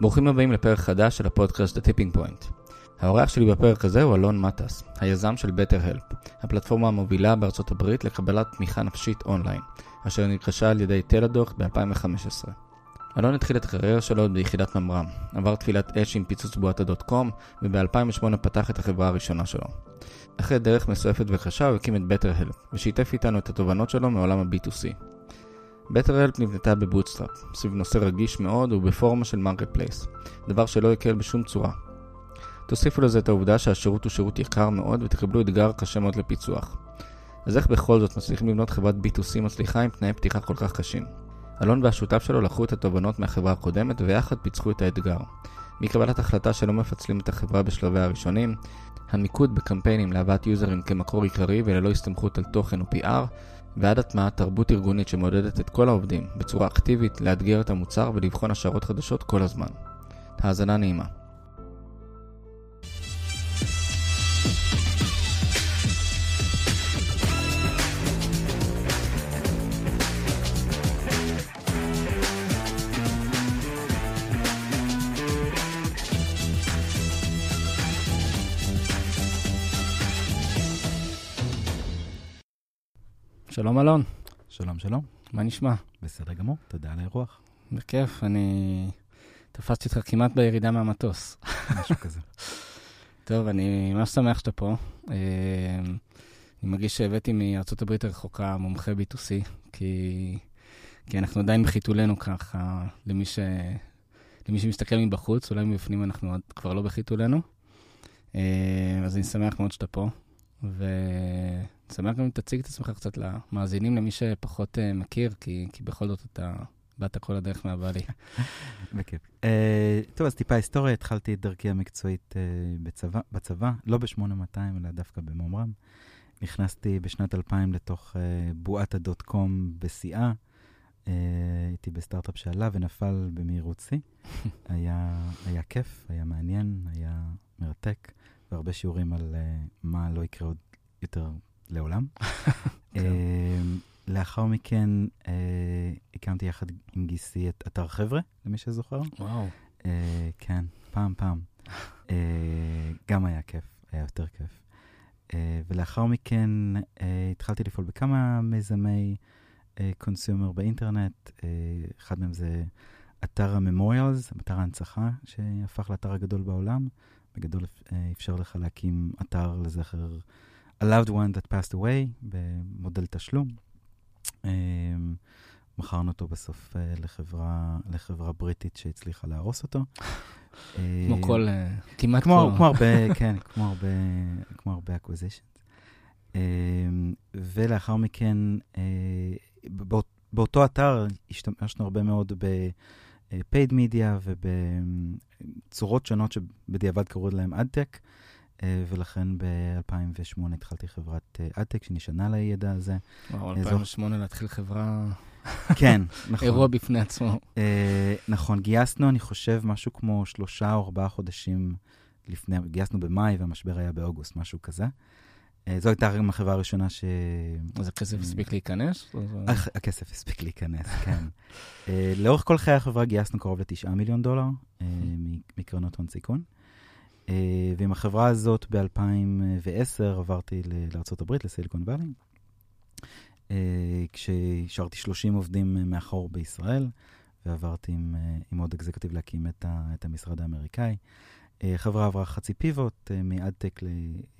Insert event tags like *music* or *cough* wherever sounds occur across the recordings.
ברוכים הבאים לפרק חדש של הפודקאסט Tipping Point. האורח שלי בפרק הזה הוא אלון מטס, היזם של BetterHelp, הפלטפורמה המובילה בארצות הברית לקבלת תמיכה נפשית אונליין, אשר נרכשה על ידי תלדוח ב-2015. אלון התחיל את הקריירה שלו ביחידת ממר"ם, עבר תפילת אש עם פיצוץ בועטה דוט קום, וב-2008 פתח את החברה הראשונה שלו. אחרי דרך מסועפת וקשה הוא הקים את BetterHelp, ושיתף איתנו את התובנות שלו מעולם ה-B2C. BetterHelp נבנתה ב bootstrap, סביב נושא רגיש מאוד ובפורמה של marketplace, דבר שלא יקל בשום צורה. תוסיפו לזה את העובדה שהשירות הוא שירות יקר מאוד ותקבלו אתגר קשה מאוד לפיצוח. אז איך בכל זאת מצליחים לבנות חברת B2C מצליחה עם תנאי פתיחה כל כך קשים? אלון והשותף שלו לקחו את התובנות מהחברה הקודמת ויחד פיצחו את האתגר. מקבלת החלטה שלא מפצלים את החברה בשלבי הראשונים, המיקוד בקמפיינים להבאת יוזרים כמקור עיקרי וללא הסתמכות על תוכן או PR, ועד הטמעת תרבות ארגונית שמעודדת את כל העובדים בצורה אקטיבית לאתגר את המוצר ולבחון השערות חדשות כל הזמן. האזנה נעימה. שלום אלון, שלום, שלום. מה נשמע? בסדר גמור, תודה על האירוח. בכיף, אני תפסתי אותך כמעט בירידה מהמטוס. משהו כזה. *laughs* טוב, אני ממש שמח שאתה פה. אה, אני מרגיש שהבאתי מארצות הברית הרחוקה מומחה B2C, כי, כי אנחנו עדיין בחיתולנו ככה, למי, ש, למי שמסתכל מבחוץ, אולי מבפנים אנחנו עוד כבר לא בחיתולנו. אה, אז אני שמח מאוד שאתה פה, שמח גם אם תציג את עצמך קצת למאזינים, למי שפחות uh, מכיר, כי, כי בכל זאת אתה באת כל הדרך מהבעלי. *laughs* בכיף. Uh, טוב, אז טיפה היסטוריה, התחלתי את דרכי המקצועית uh, בצבא, בצבא, לא ב-8200, אלא דווקא במומרם. נכנסתי בשנת 2000 לתוך uh, בועת הדוט קום בשיאה. Uh, הייתי בסטארט-אפ שעלה ונפל במהירות שיא. *laughs* היה, היה כיף, היה מעניין, היה מרתק, והרבה שיעורים על uh, מה לא יקרה עוד יותר לעולם. uh, *laughs* לאחר מכן uh, הקמתי יחד עם גיסי את אתר חבר'ה, למי שזוכר. וואו. Uh, כן, פעם, פעם. uh, גם היה כיף, היה יותר כיף. ולאחר מכן התחלתי לפעול בכמה מיזמי קונסיומר באינטרנט. אחד מהם זה אתר הממוריאלס, אתר ההנצחה, שהפך לאתר הגדול בעולם. בגדול אפשר לך להקים אתר לזכר a loved one that passed away במודל תשלום. Um, מכרנו אותו בסוף uh, לחברה, לחברה בריטית שהצליחה להרוס אותו. כמו כל, כמעט כמו, כמו הרבה, כן, כמו הרבה, כמו הרבה acquisitions. ולאחר מכן, באות, באותו אתר השתמשנו הרבה מאוד ב-paid media ובצורות שונות שבדיעבד קראו להם אדטק. ולכן ב-2008 התחלתי חברת אדטק שנשענה לידע הזה. וואו, 2008 להתחיל חברה... *laughs* כן, נכון. אירוע בפני עצמו. נכון, גייסנו, אני חושב, משהו כמו שלושה או ארבעה חודשים לפני, גייסנו במאי והמשבר היה באוגוסט, משהו כזה. זו הייתה גם החברה הראשונה ש... אז הכסף הספיק להיכנס? הכסף הספיק להיכנס, כן. לאורך כל חיי החברה גייסנו קרוב ל-9 מיליון דולר מקרנות הון סיכון. Uh, ועם החברה הזאת ב-2010 עברתי לארה"ב, לסיליקון וואלי, uh, כשהשארתי 30 עובדים מאחור בישראל, ועברתי עם, uh, עם עוד אקזקטיב להקים את, ה, את המשרד האמריקאי. Uh, חברה עברה חצי פיבוט, מ adtech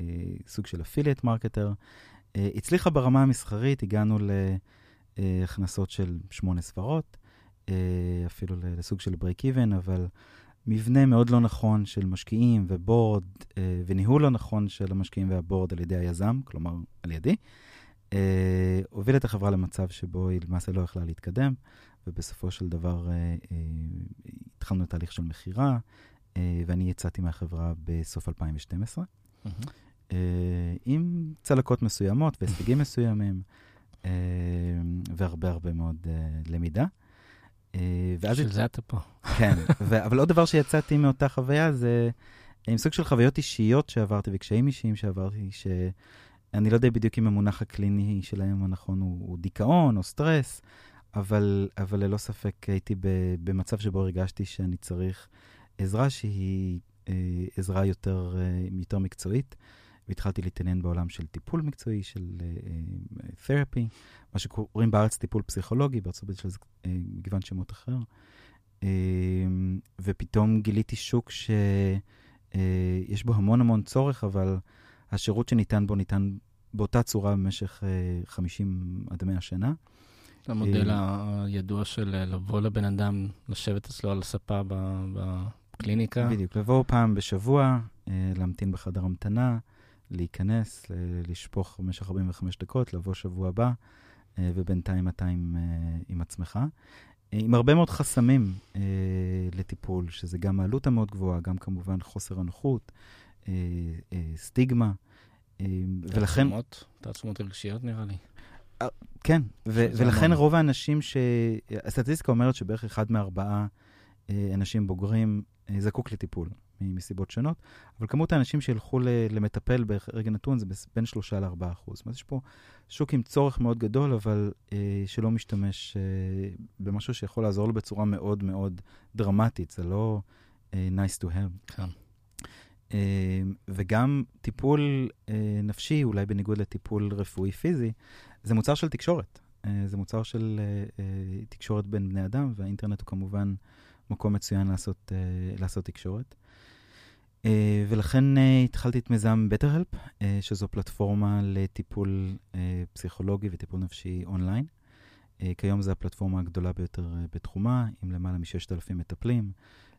לסוג של affiliate marketer. הצליחה ברמה המסחרית, הגענו להכנסות של שמונה ספרות, אפילו לסוג של break even, אבל... מבנה מאוד לא נכון של משקיעים ו board, אה, וניהול לא נכון של המשקיעים וה board על ידי היזם, כלומר על ידי, אה, הוביל את החברה למצב שבו היא למעשה לא יכלה להתקדם, ובסופו של דבר אה, אה, התחלנו את תהליך של מכירה, אה, ואני יצאתי מהחברה בסוף 2012, mm-hmm. אה, עם צלקות מסוימות והישגים מסוימים, אה, והרבה הרבה מאוד אה, למידה. בשביל זה אתה פה. כן, *laughs* ו- אבל עוד דבר שיצאתי מאותה חוויה זה עם סוג של חוויות אישיות שעברתי וקשיים אישיים שעברתי, שאני לא יודע בדיוק אם המונח הקליני שלהם הנכון הוא, הוא דיכאון או סטרס, אבל, אבל ללא ספק הייתי במצב שבו הרגשתי שאני צריך עזרה שהיא אה, עזרה יותר, אה, יותר מקצועית. והתחלתי להתעניין בעולם של טיפול מקצועי, של תרפי, uh, מה שקוראים בארץ טיפול פסיכולוגי, בארצות הברית של uh, מגוון שמות אחר. Uh, ופתאום גיליתי שוק שיש uh, בו המון המון צורך, אבל השירות שניתן בו ניתן באותה צורה במשך uh, 50 עד 100 שנה. המודל הידוע של לבוא לבן אדם, לשבת אצלו על הספה בקליניקה. בדיוק, לבוא פעם בשבוע, להמתין בחדר המתנה. להיכנס, לשפוך במשך 45 דקות, לבוא שבוע הבא, אה, ובינתיים אתה עם, אה, עם עצמך. אה, עם הרבה מאוד חסמים לטיפול, שזה גם העלות המאוד גבוהה, גם כמובן חוסר הנוחות, סטיגמה, ולכן... תעצומות, תעצומות רגשיות נראה לי. כן, ו- ולכן רוב האנשים ש... הסטטיסטיקה אומרת שבערך אחד מארבעה אנשים בוגרים זקוק לטיפול. מסיבות שונות, אבל כמות האנשים שילכו למטפל ברגע נתון זה בין 3 ל-4 אחוז. אז יש פה שוק עם צורך מאוד גדול, אבל אה, שלא משתמש אה, במשהו שיכול לעזור לו בצורה מאוד מאוד דרמטית, זה לא אה, nice to have. כן. אה, וגם טיפול אה, נפשי, אולי בניגוד לטיפול רפואי פיזי, זה מוצר של תקשורת. אה, זה מוצר של אה, אה, תקשורת בין בני אדם, והאינטרנט הוא כמובן מקום מצוין לעשות, אה, לעשות תקשורת. Uh, ולכן uh, התחלתי את מיזם BetterHelp, uh, שזו פלטפורמה לטיפול uh, פסיכולוגי וטיפול נפשי אונליין. Uh, כיום זו הפלטפורמה הגדולה ביותר uh, בתחומה, עם למעלה מ-6,000 מטפלים.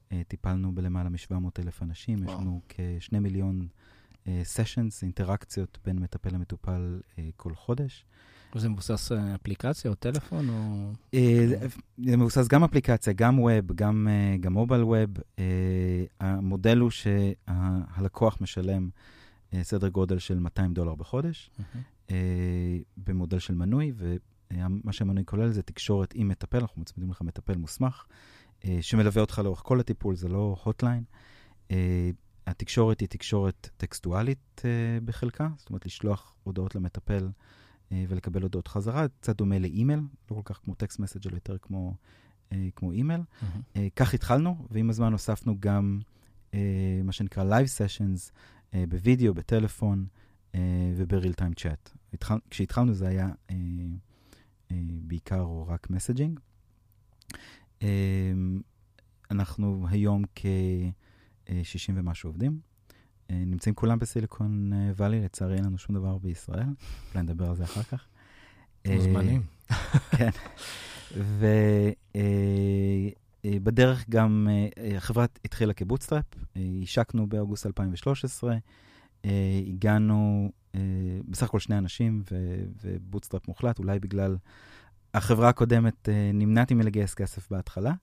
Uh, טיפלנו בלמעלה מ-700,000 אנשים, וואו. יש לנו כ-2 מיליון סשנס, uh, אינטראקציות בין מטפל למטופל uh, כל חודש. וזה מבוסס אה, אפליקציה או טלפון או... אה, זה מבוסס גם אפליקציה, גם ווב, גם, אה, גם מובייל ווב. המודל הוא שהלקוח משלם סדר גודל של 200 דולר בחודש, במודל של מנוי, ומה שהמנוי כולל זה תקשורת עם מטפל, אנחנו מצמידים לך מטפל מוסמך, שמלווה אותך לאורך כל הטיפול, זה לא hotline. התקשורת היא תקשורת טקסטואלית בחלקה, זאת אומרת לשלוח הודעות למטפל. אה, ולקבל הודעות חזרה, קצת דומה לאימייל, לא כל כך כמו text message אלא יותר כמו, אה, כמו אימייל. Mm-hmm. כך התחלנו, ועם הזמן הוספנו גם מה שנקרא Live Sessions בווידאו, בטלפון וב-real time chat. התחל, כשהתחלנו זה היה בעיקר או רק messaging. אנחנו היום כ-60 ומשהו עובדים. אה, נמצאים כולם בסיליקון אה, וואלי, לצערי אין לנו שום דבר בישראל, אולי נדבר על זה אחר כך. מוזמנים. *laughs* אה, כן. ובדרך גם החברה התחילה כ bootstrap, השקנו באוגוסט 2013, הגענו בסך הכל שני אנשים ו bootstrap מוחלט, אולי בגלל החברה הקודמת נמנעתי מלגייס כסף בהתחלה.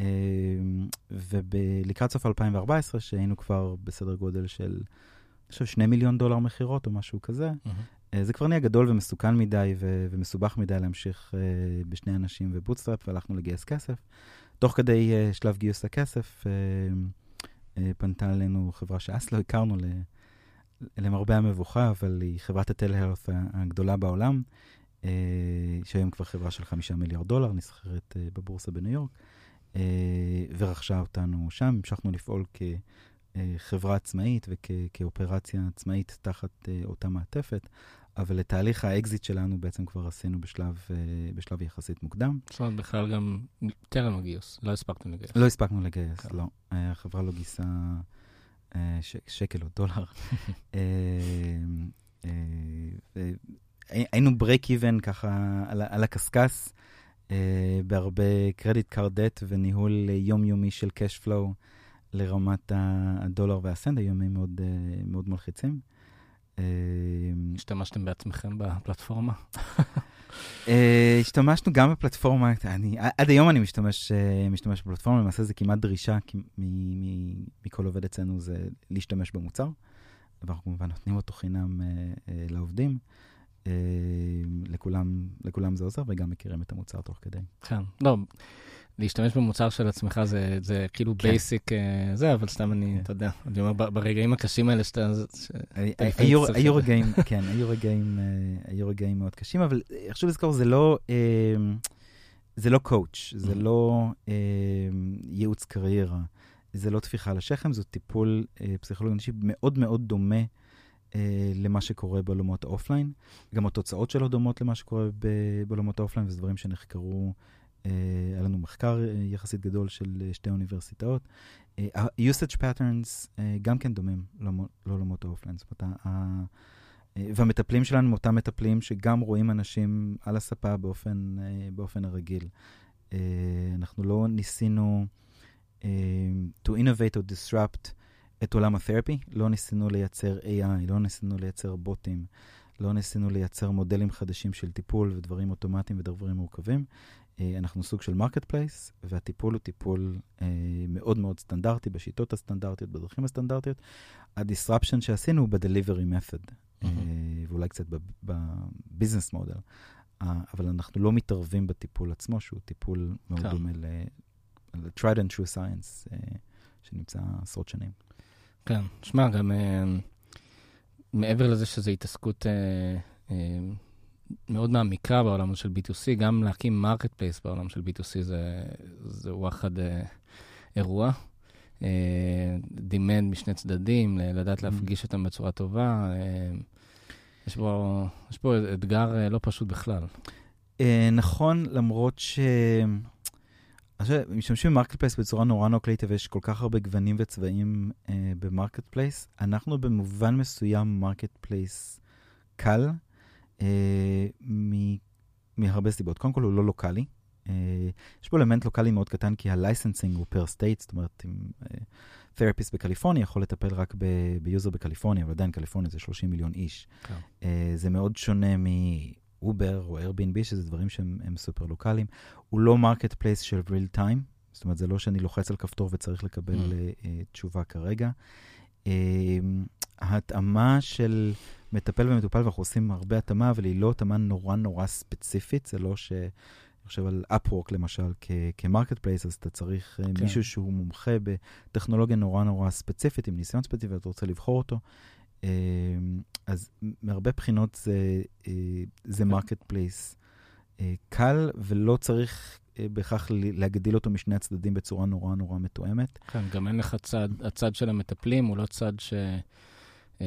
אמ, ולקראת סוף 2014, שהיינו כבר בסדר גודל של, אני חושב, 2 מיליון דולר מכירות או משהו כזה, mm-hmm. זה כבר נהיה גדול ומסוכן מדי ו- ומסובך מדי להמשיך uh, בשני אנשים ו bootstrap, והלכנו לגייס כסף. תוך כדי uh, שלב גיוס הכסף, פנתה אלינו חברה שאז לא הכרנו, ל- למרבה המבוכה, אבל היא חברת ה telehealth הגדולה בעולם, שהיום כבר חברה של חמישה מיליארד דולר, נסחרת בבורסה בניו יורק. אה, ורכשה אותנו שם. המשכנו לפעול כחברה עצמאית וכאופרציה עצמאית תחת אה, אותה מעטפת, אבל את תהליך האקזיט שלנו בעצם כבר עשינו בשלב, אה, בשלב יחסית מוקדם. זאת אומרת, בכלל גם טרם הגיוס, לא הספקנו לגייס. לא הספקנו לגייס, כן. לא. החברה לא גייסה שקל או דולר. *laughs* היינו break even ככה על, על הקשקש. אה, בהרבה credit card debt וניהול יומיומי של cash flow לרמת הדולר והסנט, היו ימים מאוד, אה, מאוד מלחיצים. אה, השתמשתם בעצמכם בפלטפורמה? השתמשנו גם בפלטפורמה, אני, עד היום אני משתמש, משתמש בפלטפורמה, למעשה זה כמעט דרישה מכל עובד אצלנו, זה להשתמש במוצר, ואנחנו כמובן נותנים אותו חינם לעובדים. אה, לכולם, לכולם זה עוזר, וגם מכירים את המוצר תוך כדי. כן, לא, להשתמש במוצר של עצמך זה, זה כאילו כן. בייסיק אה, זה, אבל סתם אני, כן. אתה יודע, אני אומר, ברגעים הקשים האלה שאתה... היו, היו רגעים, *laughs* כן, היו רגעים, אה, היו רגעים מאוד קשים, אבל חשוב לזכור, זה לא... זה לא coach, זה לא אה, ייעוץ קריירה, זה לא טפיחה על השכם, זה טיפול אה, פסיכולוגי אנושי מאוד מאוד דומה אה, למה שקורה בעולמות ה offline. גם התוצאות שלו דומות למה שקורה בעולמות ה offline, וזה דברים שנחקרו, אה, היה לנו מחקר אה, יחסית גדול של אה, שתי אוניברסיטאות. אה, ה-usage patterns אה, גם כן דומים לעולמות- ה offline. זאת אומרת, אה, והמטפלים שלנו הם אותם מטפלים שגם רואים אנשים על הספה באופן, אה, באופן הרגיל. אה, אנחנו לא ניסינו אה, to innovate or disrupt את עולם ה therapy, לא ניסינו לייצר AI, לא ניסינו לייצר בוטים, לא ניסינו לייצר מודלים חדשים של טיפול ודברים אוטומטיים ודברים מורכבים. אה, אנחנו סוג של marketplace, והטיפול הוא טיפול אה, מאוד מאוד סטנדרטי, בשיטות הסטנדרטיות, בדרכים הסטנדרטיות. ה disruption שעשינו הוא method, אה, ואולי קצת ב business model. אבל אנחנו לא מתערבים בטיפול עצמו, שהוא טיפול מאוד כן. דומה ל-tried and true science, אה, שנמצא עשרות שנים. כן, שמע, גם אה, מעבר לזה שזו התעסקות אה, אה, מאוד מעמיקה בעולם של B2C, גם להקים marketplace בעולם של B2C זה, זה וואחד אירוע. demand משני צדדים, לדעת להפגיש אותם בצורה טובה. יש בו, יש בו אתגר לא פשוט בכלל. נכון, למרות ש... משתמשים ב marketplace בצורה נורא קלילה, ויש כל כך הרבה גוונים וצבעים אה, ב marketplace. אנחנו במובן מסוים marketplace קל, אה, מ- מהרבה סיבות. קודם כל, הוא לא לוקאלי. אה, יש פה אלמנט לוקאלי מאוד קטן, כי ה licensing הוא per state, זאת אומרת, אם תרפיסט בקליפורניה יכול לטפל רק ב- ב user בקליפורניה, אבל עדיין קליפורניה זה 30 מיליון איש. כן. אה, זה מאוד שונה מאובר או Airbnb, שזה דברים שהם הם סופר לוקאליים. הוא לא marketplace של real time, זאת אומרת, זה לא שאני לוחץ על כפתור וצריך לקבל Mm. אה, אה, תשובה כרגע. אה, ההתאמה של מטפל ומטופל, ואנחנו עושים הרבה התאמה, אבל היא לא התאמה נורא נורא ספציפית, זה לא ש... אני חושב על Upwork למשל, כ- כ-marketplace, אז אתה צריך כן. כן. מישהו שהוא מומחה בטכנולוגיה נורא נורא ספציפית, עם ניסיון ספציפי, ואתה רוצה לבחור אותו. אה, אז מהרבה בחינות זה, אה, זה כן. marketplace אה, קל, ולא צריך אה, בהכרח להגדיל אותו משני הצדדים בצורה נורא נורא מתואמת. כן, גם אין לך צד, הצד של המטפלים הוא לא צד ש...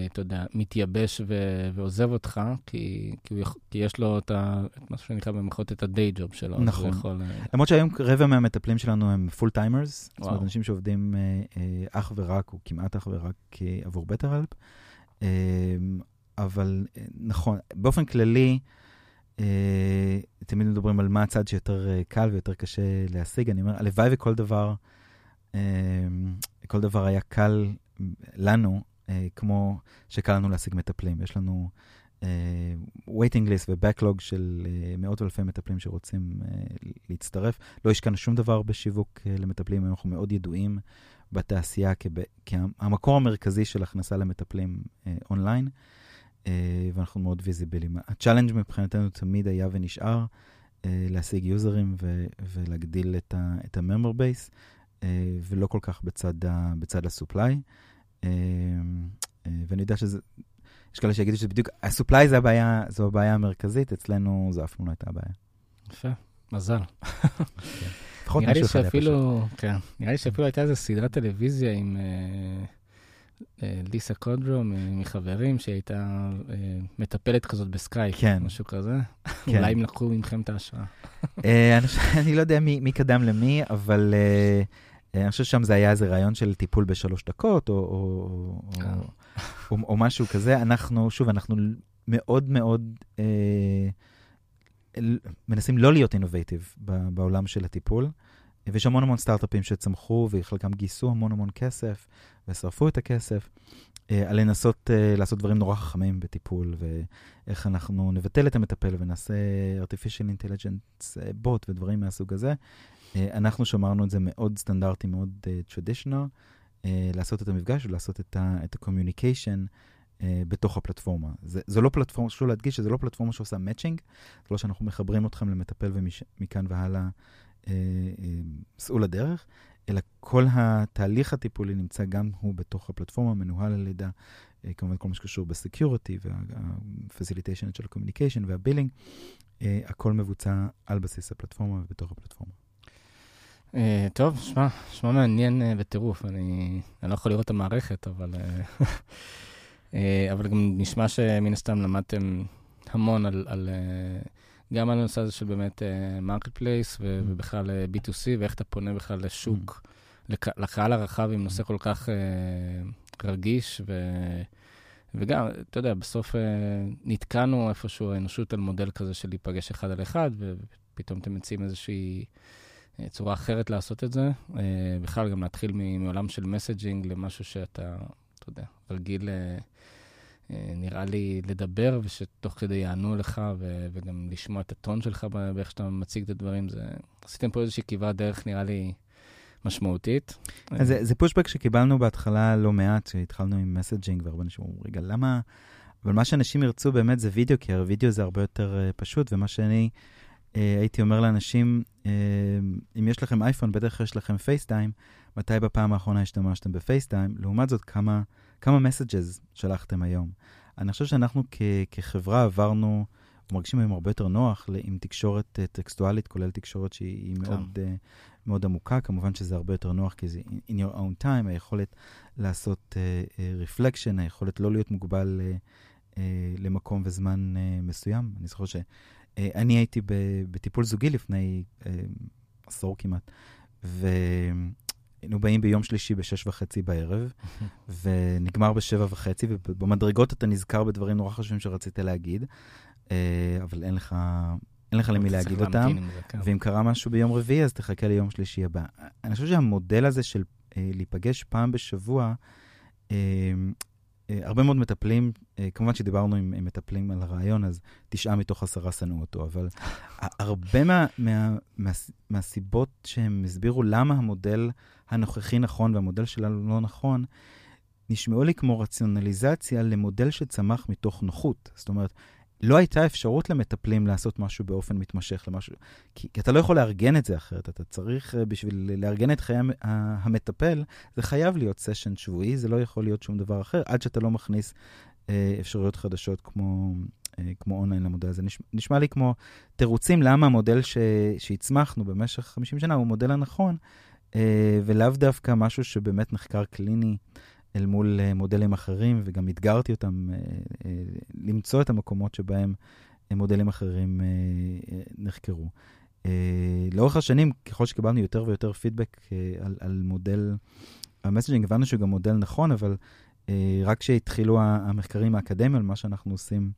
אתה יודע, מתייבש ו- ועוזב אותך, כי, כי, הוא יכ- כי יש לו את, ה, את מה שנקרא במחאות את ה-day job שלו. נכון. יכול, למרות שהיום רבע מהמטפלים שלנו הם full timers, זאת אומרת. אנשים שעובדים אה, אה, אך ורק, או כמעט אך ורק אה, עבור BetterHelp. אה, אבל אה, נכון, באופן כללי, אה, תמיד מדברים על מה הצד שיותר אה, קל ויותר קשה להשיג. אני אומר, הלוואי וכל דבר, אה, כל דבר היה קל לנו, כמו שקל לנו להשיג מטפלים. יש לנו waiting list ו-backlog של מאות אלפי מטפלים שרוצים להצטרף. לא השקענו שום דבר בשיווק למטפלים, אנחנו מאוד ידועים בתעשייה כב- כהמקור המרכזי של הכנסה למטפלים אה, אונליין, אה, ואנחנו מאוד visibleיים. ה-challenge מבחינתנו תמיד היה ונשאר אה, להשיג יוזרים ו- ולהגדיל את ה- את ה-member base, אה, ולא כל כך בצד, ה- בצד ה-supply. אה, אה, ואני יודע שזה, יש כאלה שיגידו שזה בדיוק, ה-supply זה הבעיה, זו הבעיה המרכזית, אצלנו זו אף פעם לא הייתה הבעיה. יפה, מזל. *laughs* לפחות נראה לי. שאפילו, כן, נראה לי שאפילו הייתה איזו סדרת טלוויזיה עם אה, אה, ליסה קודרו מ- מחברים, שהיא הייתה אה, מטפלת כזאת בסקייפ, כן. משהו כזה. *laughs* כן. אולי הם לקחו מכם את ההשראה. אה, אני לא יודע מי מי קדם למי, אבל אה, אה, אני חושב ששם זה היה איזה רעיון של טיפול בשלוש דקות, או- או- או- כן. או או משהו כזה. אנחנו, שוב, אנחנו מאוד מאוד אה, מנסים לא להיות innovative בעולם של הטיפול. ויש המון המון סטארט-אפים שצמחו, וחלקם גייסו המון המון כסף, ושרפו את הכסף, אה, על לנסות אה, לעשות דברים נורא חכמים בטיפול, ואיך אנחנו נבטל את המטפל ונעשה artificial intelligence אה, bot ודברים מהסוג הזה. אנחנו שמרנו את זה מאוד סטנדרטי, מאוד traditional, לעשות את המפגש ולעשות את ה-communication בתוך הפלטפורמה. זה, זו לא פלטפורמה, חשוב להדגיש שזו לא פלטפורמה שעושה מאצ'ינג, זה לא שאנחנו מחברים אתכם למטפל ומכאן והלאה אה, אה, סעו לדרך, אלא כל התהליך הטיפולי נמצא גם הוא בתוך הפלטפורמה, מנוהל על ידה, אה, כמובן כל מה שקשור בסקיוריטי וה-facilitation של ה-communication והבילינג, הכל מבוצע על בסיס הפלטפורמה ובתוך הפלטפורמה. Uh, טוב, שמע, שמע מעניין uh, בטירוף. אני, אני לא יכול לראות את המערכת, אבל, *laughs* אבל גם נשמע שמן הסתם למדתם המון על, על, uh, גם על הנושא הזה של באמת market uh, place, mm-hmm. ובכלל uh, B2C, ואיך אתה פונה בכלל לשוק, mm-hmm. לק, לקהל הרחב עם נושא כל כך רגיש, ו, וגם, אתה יודע, בסוף נתקעה איפשהו האנושות על מודל כזה של להיפגש אחד על אחד, ופתאום אתם מציעים איזושהי... אה, צורה אחרת לעשות את זה. אה, בכלל, גם להתחיל מעולם של messaging למשהו שאתה, אתה יודע, רגיל, אה, נראה לי, לדבר, ושתוך כדי יענו לך, ו- וגם לשמוע את הטון שלך באיך שאתה מציג את הדברים. זה... עשיתם פה איזושהי כברת דרך, נראה לי, משמעותית. זה, זה פושבק שקיבלנו בהתחלה לא מעט, כשהתחלנו עם מסג'ינג, והרבה אנשים אמרו, רגע, למה... אבל מה שאנשים ירצו באמת זה וידאו, כי הווידאו זה הרבה יותר uh, פשוט, ומה שאני... אה, הייתי אומר לאנשים, אה, אם יש לכם אייפון, בטח יש לכם פייסטיים, מתי בפעם האחרונה השתמשתם בפייסטיים? לעומת זאת, כמה, כמה messages שלחתם היום? אני חושב שאנחנו כ, כחברה עברנו, מרגישים היום הרבה יותר נוח עם תקשורת אה, טקסטואלית, כולל תקשורת שהיא כן. מאוד, מאוד עמוקה. כמובן שזה הרבה יותר נוח, כי זה in your own time, היכולת לעשות uh, reflection, היכולת לא להיות מוגבל uh, uh, למקום וזמן uh, מסוים. אני זוכר ש... אה, אני הייתי בטיפול זוגי לפני אה, עשור כמעט, והיינו באים ביום שלישי בשש וחצי בערב, ונגמר בשבע וחצי, ובמדרגות אתה נזכר בדברים נורא חשובים שרצית להגיד, אה, אבל אין לך... אין לך למי להגיד אותם, כן. ואם קרה משהו ביום רביעי, אז תחכה ליום שלישי הבא. אני חושב שהמודל הזה של אה, להיפגש פעם בשבוע, אה, הרבה מאוד מטפלים, אה, כמובן שדיברנו עם, עם מטפלים על הרעיון, אז תשעה מתוך עשרה שנאו אותו, אבל הרבה מה, מה, מה, מהסיבות שהם הסבירו למה המודל הנוכחי נכון והמודל שלנו לא נכון, נשמעו לי כמו רציונליזציה למודל שצמח מתוך נוחות. זאת אומרת, לא הייתה אפשרות למטפלים לעשות משהו באופן מתמשך למשהו, כי, כי אתה לא יכול לארגן את זה אחרת, אתה צריך, אה, בשביל לארגן את חיי המטפל, זה חייב להיות סשן שבועי, זה לא יכול להיות שום דבר אחר, עד שאתה לא מכניס אה, אפשרויות חדשות כמו, אה, כמו אונליין למודל הזה. נשמע, נשמע לי כמו תירוצים למה המודל ש, שהצמחנו במשך 50 שנה הוא המודל הנכון, אה, ולאו דווקא משהו שבאמת נחקר קליני. אל מול uh, מודלים אחרים, וגם אתגרתי אותם uh, uh, למצוא את המקומות שבהם מודלים אחרים נחקרו. לאורך השנים, ככל שקיבלנו יותר ויותר פידבק על, על מודל ה-messaging, הבנו שהוא גם מודל נכון, אבל רק כשהתחילו המחקרים האקדמיים על מה שאנחנו עושים,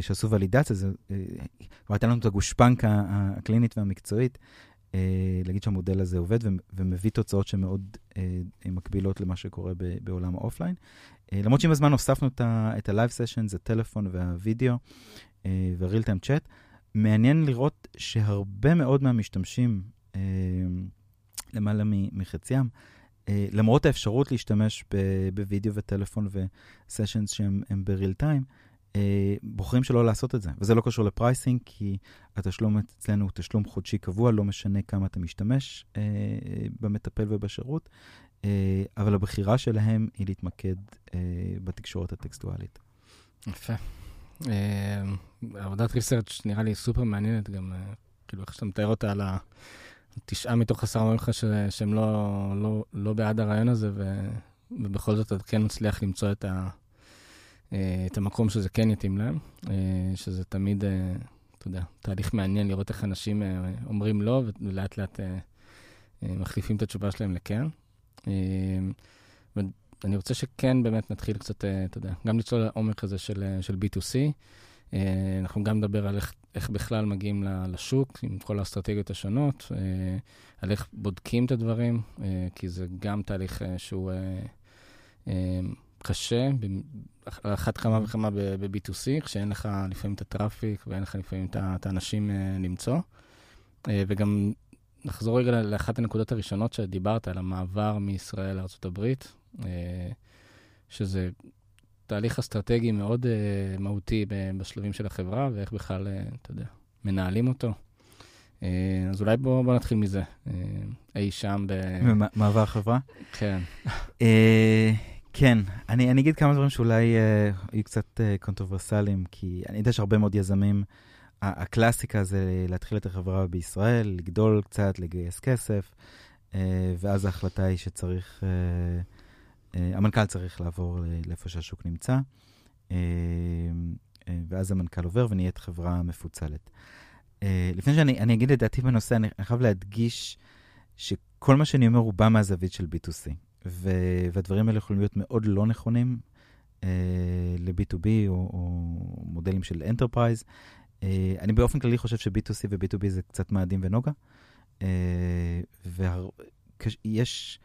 שעשו ולידציה, זה, כבר הייתה לנו את הגושפנקה הקלינית והמקצועית, אה, להגיד שהמודל הזה עובד ומביא תוצאות שמאוד אה, מקבילות למה שקורה בעולם ה-offline. אה, למרות שעם הזמן הוספנו את ה-Live Sessions, הטלפון והווידאו וה-real time chat, מעניין לראות שהרבה מאוד מהמשתמשים, למעלה מחציים, למרות האפשרות להשתמש בווידאו וטלפון וסשנס שהם ב-real time, אה, בוחרים שלא לעשות את זה. וזה לא קשור לפרייסינג, כי התשלום אצלנו הוא תשלום חודשי קבוע, לא משנה כמה אתה משתמש אה, במטפל ובשירות, אה, אבל הבחירה שלהם היא להתמקד אה, בתקשורת הטקסטואלית. יפה. אה, עבודת ריסרצ' נראה לי סופר מעניינת גם, אה, כאילו איך שאתה מתאר אותה על התשעה מתוך עשרה אומרים לך שהם לא, לא, לא בעד הרעיון הזה, ו, ובכל זאת אתה כן מצליח למצוא את ה... אה, את המקום שזה כן יתאים להם, אה, שזה תמיד, אה, אתה יודע, תהליך מעניין לראות איך אנשים אומרים לא, ולאט לאט מחליפים את התשובה שלהם לכן. ואני רוצה שכן באמת נתחיל קצת, אתה יודע, גם לצלול לעומק הזה של, של B2C. אנחנו גם נדבר על איך, איך בכלל מגיעים לשוק, עם כל האסטרטגיות השונות, על איך בודקים את הדברים, כי זה גם תהליך שהוא קשה, על אחת כמה וכמה ב-B2C, כשאין לך לפעמים את הטראפיק ואין לך לפעמים את האנשים אה, למצוא. אה, וגם נחזור רגע לאחת הנקודות הראשונות שדיברת, על המעבר מישראל לארה"ב, אה, שזה תהליך אסטרטגי מאוד מהותי בשלבים של החברה, ואיך בכלל, אתה יודע, מנהלים אותו. אז אולי בואו בוא נתחיל מזה. אי שם ב... מעבר חברה? כן. כן, אני, אני אגיד כמה דברים שאולי uh, יהיו קצת uh, controversialיים, כי אני יודע שהרבה מאוד יזמים הקלאסיקה זה להתחיל את החברה בישראל, לגדול קצת, לגייס כסף, ואז ההחלטה היא שצריך, המנכ"ל צריך לעבור לאיפה שהשוק נמצא, ואז המנכ"ל עובר ונהיית חברה מפוצלת. לפני שאני אגיד את דעתי בנושא, אני חייב להדגיש שכל מה שאני אומר הוא בא מהזווית של B2C, והדברים האלה יכולים להיות מאוד לא נכונים אה, ל-B2B או, או מודלים של Enterprise. אה, אני באופן כללי חושב ש-B2C ו-B2B זה קצת מאדים ונוגה. אה, ויש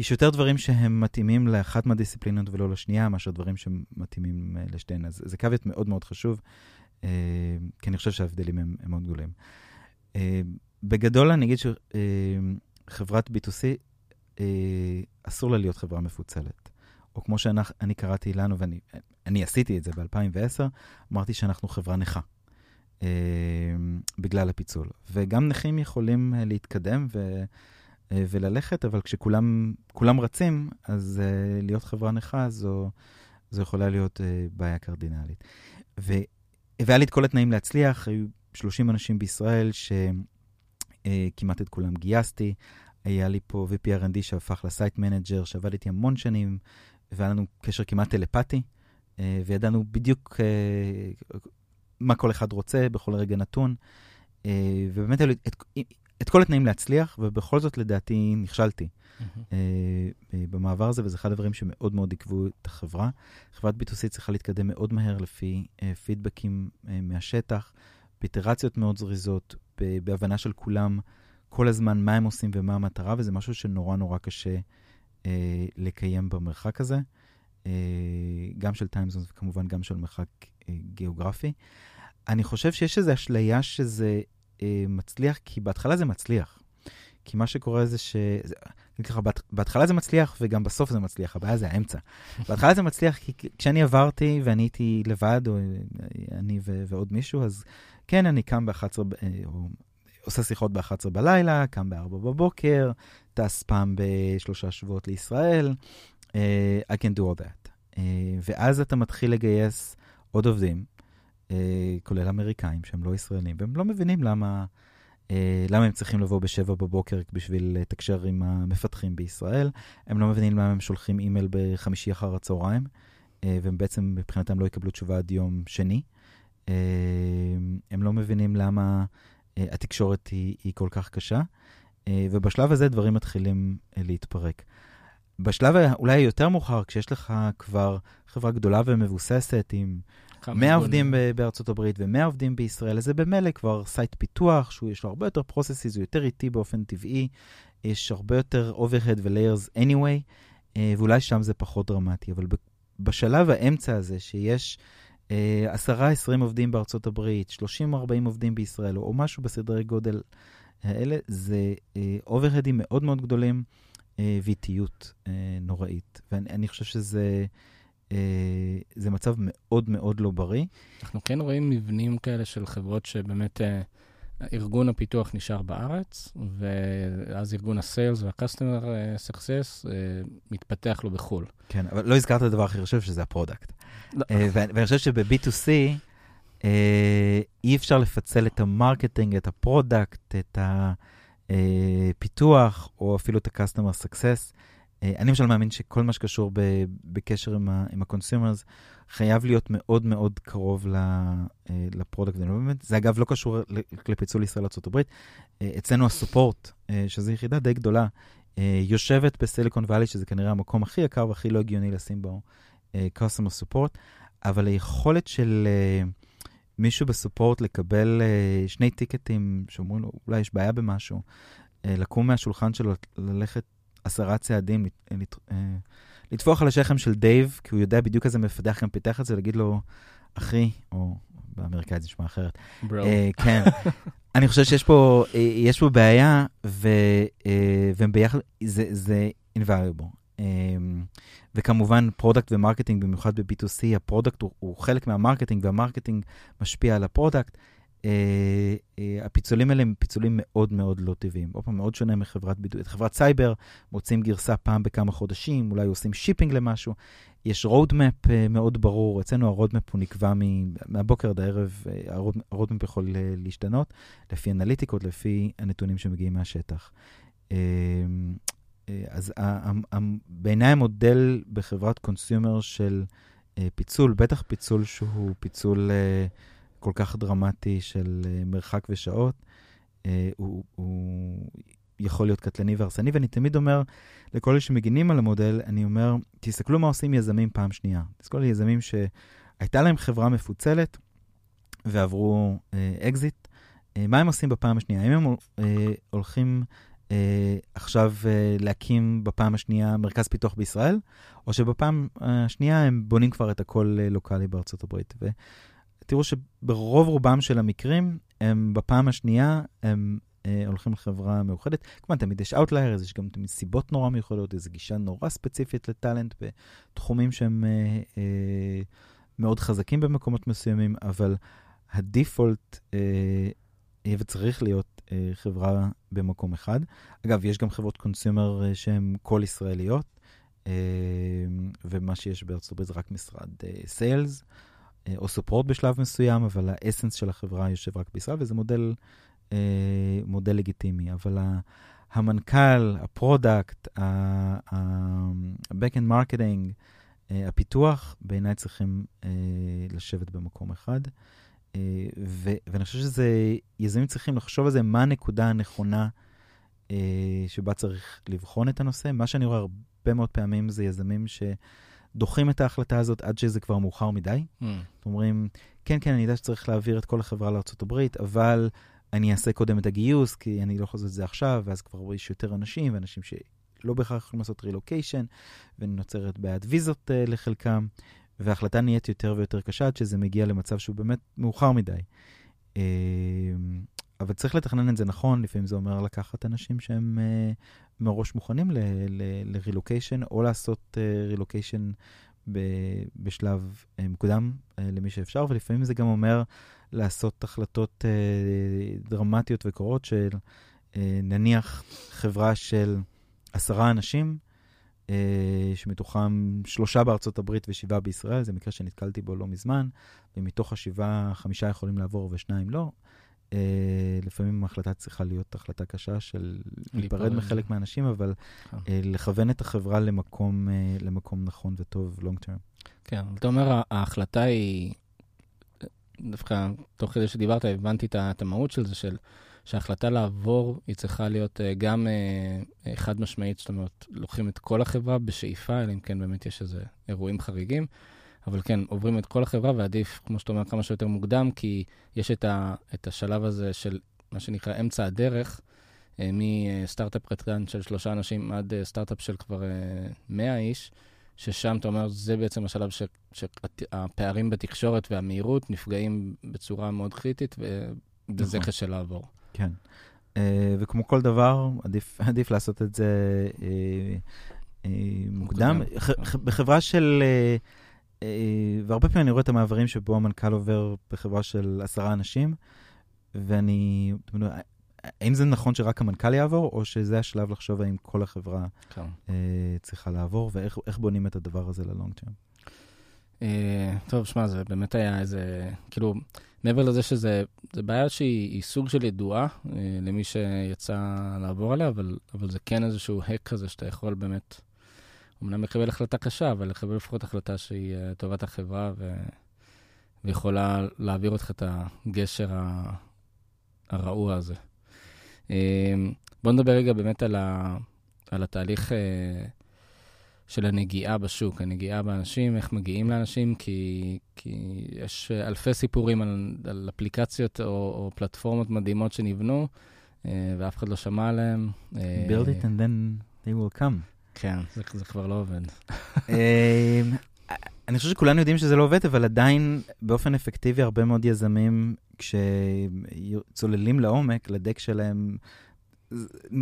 יש יותר דברים שהם מתאימים לאחת מהדיסציפלינות ולא לשנייה, מאשר דברים שמתאימים אה, לשתיהן. אז זה קוויית מאוד מאוד חשוב, אה, כי אני חושב שההבדלים הם, הם מאוד גדולים. אה, בגדול אני אגיד שחברת B2C, אסור לה להיות חברה מפוצלת. או כמו שאני קראתי לנו, ואני עשיתי את זה ב-2010, אמרתי שאנחנו חברה נכה. אה, בגלל הפיצול. וגם נכים יכולים אה, להתקדם ו, אה, וללכת, אבל כשכולם רצים, אז אה, להיות חברה נכה זו, זו יכולה להיות אה, בעיה קרדינלית. והיה לי את כל התנאים להצליח, היו 30 אנשים בישראל שכמעט אה, את כולם גייסתי. היה לי פה VP R&D שהפך ל-site manager, שעבד איתי המון שנים, והיה לנו קשר כמעט טלפתי, אה, וידענו בדיוק אה, מה כל אחד רוצה בכל רגע נתון, אה, ובאמת היו לי את, את כל התנאים להצליח, ובכל זאת לדעתי נכשלתי mm-hmm. במעבר הזה, וזה אחד הדברים שמאוד מאוד עיכבו את החברה. חברת B2C צריכה להתקדם מאוד מהר לפי פידבקים מהשטח, באיטרציות מאוד זריזות, בהבנה של כולם כל הזמן מה הם עושים ומה המטרה, וזה משהו שנורא נורא קשה אה, לקיים במרחק הזה, אה, גם של טיימזון וכמובן גם של מרחק אה, גיאוגרפי. אני חושב שיש איזו אשליה שזה אה, מצליח, כי בהתחלה זה מצליח. כי מה שקורה זה ש... אני ככה, בהתחלה זה מצליח וגם בסוף זה מצליח, הבעיה זה האמצע. בהתחלה זה מצליח כי כשאני עברתי ואני הייתי לבד, או אני ו- ועוד מישהו, אז כן, אני קם ב-11, אה, או עושה שיחות ב-11 בלילה, קם ב-4 בבוקר, טס פעם בשלושה שבועות לישראל, uh, I can do all that. Uh, ואז אתה מתחיל לגייס עוד עובדים, uh, כולל אמריקאים שהם לא ישראלים, והם לא מבינים למה, uh, למה הם צריכים לבוא בשבע בבוקר בשביל לתקשר עם המפתחים בישראל. הם לא מבינים למה הם שולחים אימייל בחמישי אחר הצהריים, uh, והם בעצם מבחינתם לא יקבלו תשובה עד יום שני. Uh, הם לא מבינים למה... uh, התקשורת היא, היא כל כך קשה. אה, ובשלב הזה דברים מתחילים אה, להתפרק. בשלב אולי יותר מאוחר, כשיש לך כבר חברה גדולה ומבוססת עם 100 עובדים בארצות הברית ו-100 עובדים בישראל, אז זה במילא כבר site פיתוח, שיש לו הרבה יותר processes, הוא יותר איטי באופן טבעי, יש הרבה יותר overhead ו-layers anyway, אה, ואולי שם זה פחות דרמטי, אבל בשלב האמצע הזה, שיש 10-20 עובדים בארצות הברית, 30-40 עובדים בישראל, או משהו בסדרי גודל האלה זה אוברהדים אה, מאוד מאוד גדולים אה, ואיטיות אה, נוראית. ואני חושב שזה זה מצב מאוד מאוד לא בריא. אנחנו כן רואים מבנים כאלה של חברות שבאמת... ארגון הפיתוח נשאר בארץ, ואז ארגון ה-sales וה-customer success מתפתח לו בחו"ל. כן, אבל לא הזכרת את הדבר הכי חשוב, שזה ה-product. לא. ואני חושב שב-B2C, אה, אי אפשר לפצל את ה-marketing, את ה-product, את הפיתוח, או אפילו את ה-customer success. אה, אני למשל מאמין שכל מה שקשור ב- בקשר עם ה-consumers חייב להיות מאוד מאוד קרוב אה, ל-product. זה אגב לא קשור לפיצול ישראל לארה"ב. אצלנו ה-support, שזו יחידה די גדולה, יושבת בסיליקון וואלי, שזה כנראה המקום הכי יקר והכי לא הגיוני לשים בו customer support, אבל היכולת של... מישהו ב-support לקבל שני ticketים שאומרים לו, אולי יש בעיה במשהו, לקום מהשולחן שלו, ללכת עשרה צעדים, לת, uh, לטפוח על השכם של דייב, כי הוא יודע בדיוק איזה מפתח גם פיתח את זה, להגיד לו, אחי, או באמריקאית זה נשמע אחרת. Bro. Uh, כן. *laughs* אני חושב שיש פה, uh, יש פה בעיה, ו, uh, והם ביחד, זה, זה invaluable. אמ, וכמובן, product ו-marketing, במיוחד ב-B2C, הפרודקט הוא, הוא חלק מהמרקטינג, והמרקטינג משפיע על הפרודקט. אה, אה, הפיצולים האלה הם פיצולים מאוד מאוד לא טבעיים. עוד פעם, מאוד שונה מחברת B2B. חברת סייבר, מוצאים גרסה פעם בכמה חודשים, אולי עושים shipping למשהו. יש roadmap אה, מאוד ברור, אצלנו ה-roadmap הוא נקבע מהבוקר עד הערב, ה-roadmap יכול להשתנות לפי אנליטיקות, לפי הנתונים שמגיעים מהשטח. אז בעיניי המודל בחברת consumer של פיצול, בטח פיצול שהוא פיצול... כל כך דרמטי של אה, מרחק ושעות, אה, הוא, הוא יכול להיות קטלני והרסני, ואני תמיד אומר לכל אלה שמגינים על המודל, אני אומר, תסתכלו מה עושים יזמים פעם שנייה. תסתכלו על יזמים שהייתה להם חברה מפוצלת ועברו אקזיט. אה, מה הם עושים בפעם השנייה? האם הם הולכים אה, עכשיו אה, להקים בפעם השנייה מרכז פיתוח בישראל, או שבפעם השנייה הם בונים כבר את הכל אה, locally בארצות הברית. תראו שברוב רובם של המקרים, הם בפעם השנייה, הם אה, הולכים לחברה מאוחדת. כמובן, תמיד יש Outliers, יש גם תמיד סיבות נורא מיוחדות, איזו גישה נורא ספציפית לטאלנט בתחומים שהם אה, אה, מאוד חזקים במקומות מסוימים, אבל הדיפולט אה, וצריך להיות אה, חברה במקום אחד. אגב, יש גם חברות קונסיומר אה, שהן כל ישראליות, אה, ומה שיש בארצות הברית זה רק משרד sales. אה, אה, או support בשלב מסוים, אבל ה essence של החברה יושב רק בישראל, וזה מודל, אה, מודל לגיטימי. אבל המנכ"ל, ה product, ה-back-end marketing, אה, הפיתוח, בעיניי צריכים לשבת במקום אחד. ו- ואני חושב שזה, יזמים צריכים לחשוב על זה, מה הנקודה הנכונה שבה צריך לבחון את הנושא. מה שאני רואה הרבה מאוד פעמים זה יזמים ש... דוחים את ההחלטה הזאת עד שזה כבר מאוחר מדי. Mm. אומרים, כן, כן, אני יודע שצריך להעביר את כל החברה לארה"ב, אבל אני אעשה קודם את הגיוס, כי אני לא יכול לעשות את זה עכשיו, ואז כבר יש יותר אנשים, ואנשים שלא בהכרח יכולים לעשות רילוקיישן, ונוצרת בעיית ויזות uh, לחלקם, וההחלטה נהיית יותר ויותר קשה עד שזה מגיע למצב שהוא באמת מאוחר מדי. Uh, אבל צריך לתכנן את זה נכון, לפעמים זה אומר לקחת אנשים שהם uh, מראש מוכנים לרילוקיישן, או לעשות רילוקיישן uh, בשלב uh, מוקדם uh, למי שאפשר, ולפעמים זה גם אומר לעשות החלטות דרמטיות וקורות של נניח חברה של עשרה אנשים, שמתוכם שלושה בארצות הברית ושבעה בישראל, זה מקרה שנתקלתי בו לא מזמן, ומתוך השבעה חמישה יכולים לעבור ושניים לא. אה, לפעמים ההחלטה צריכה להיות החלטה קשה של להיפרד מחלק מהאנשים, אבל כן. אה, לכוון את החברה למקום, אה, למקום נכון וטוב, long term. כן, אתה אומר, ההחלטה היא, דווקא תוך כדי שדיברת, הבנתי את המהות של זה, של שההחלטה לעבור, היא צריכה להיות גם חד משמעית, זאת אומרת, לוקחים את כל החברה בשאיפה, אלא אם כן באמת יש איזה אירועים חריגים. אבל כן, עוברים את כל החברה, ועדיף, כמו שאתה אומר, כמה שיותר מוקדם, כי יש את, ה, את השלב הזה של מה שנקרא אמצע הדרך, אה, מסטארט-אפ קטן של שלושה אנשים עד אה, סטארט-אפ של כבר 100 אה, איש, ששם אתה אומר, זה בעצם השלב ש, שהפערים בתקשורת והמהירות נפגעים בצורה מאוד קריטית, וזה נכון. קשה לעבור. כן. וכמו כל דבר, עדיף, *laughs* עדיף לעשות את זה מוקדם. מוקדם. בחברה של... אה, והרבה פעמים אני רואה את המעברים שבו המנכ"ל עובר בחברה של עשרה אנשים, ואני, האם זה נכון שרק המנכ"ל יעבור, או שזה השלב לחשוב האם כל החברה כן. אה, צריכה לעבור, ואיך בונים את הדבר הזה ללונג טרם? אה, טוב, שמע, זה באמת היה איזה, כאילו, מעבר לזה שזה בעיה שהיא סוג של ידועה אה, למי שיצא לעבור עליה, אבל, אבל זה כן איזשהו הק כזה שאתה יכול באמת אמנם לקבל החלטה קשה, אבל לקבל לפחות החלטה שהיא uh, טובת החברה ו... ויכולה להעביר אותך את הגשר. הרעוע הזה. Uh, בוא נדבר רגע באמת על, ה... על התהליך uh, של הנגיעה בשוק, הנגיעה באנשים, איך מגיעים לאנשים, כי, כי יש אלפי סיפורים על, על אפליקציות או, או פלטפורמות מדהימות שנבנו, ואף אחד לא שמע עליהן. Build it and then they will come. כן, זה, זה כבר לא עובד. אמ, אני חושב שכולנו יודעים שזה לא עובד, אבל עדיין באופן אפקטיבי הרבה מאוד יזמים, כשצוללים לעומק, לדק שלהם,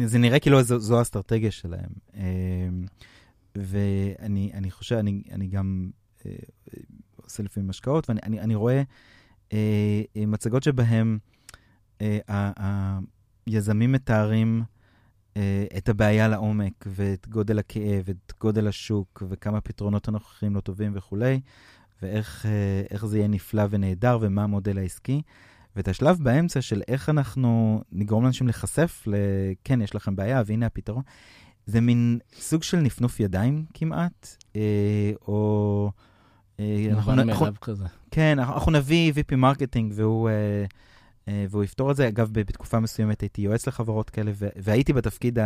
זה נראה כאילו זו, זו האסטרטגיה שלהם. אמ, ואני אני חושב, אני, אני גם אה, עושה לפעמים השקעות, ואני אני, אני רואה אה, מצגות שבהן היזמים מתארים את הבעיה לעומק, ואת גודל הכאב, ואת גודל השוק, וכמה פתרונות הנוכחים לא טובים וכולי, ואיך זה יהיה נפלא ונהדר, ומה המודל העסקי. ואת השלב באמצע של איך אנחנו נגרום לאנשים להיחשף ל... כן, יש לכם בעיה, והנה הפתרון. זה מין סוג של נפנוף ידיים כמעט, אה, או... אה, מובן מאליו כזה. כן, אנחנו, אנחנו נביא VP marketing והוא, אה, אה, והוא יפתור את זה. אגב, בתקופה מסוימת הייתי יועץ לחברות כאלה, והייתי בתפקיד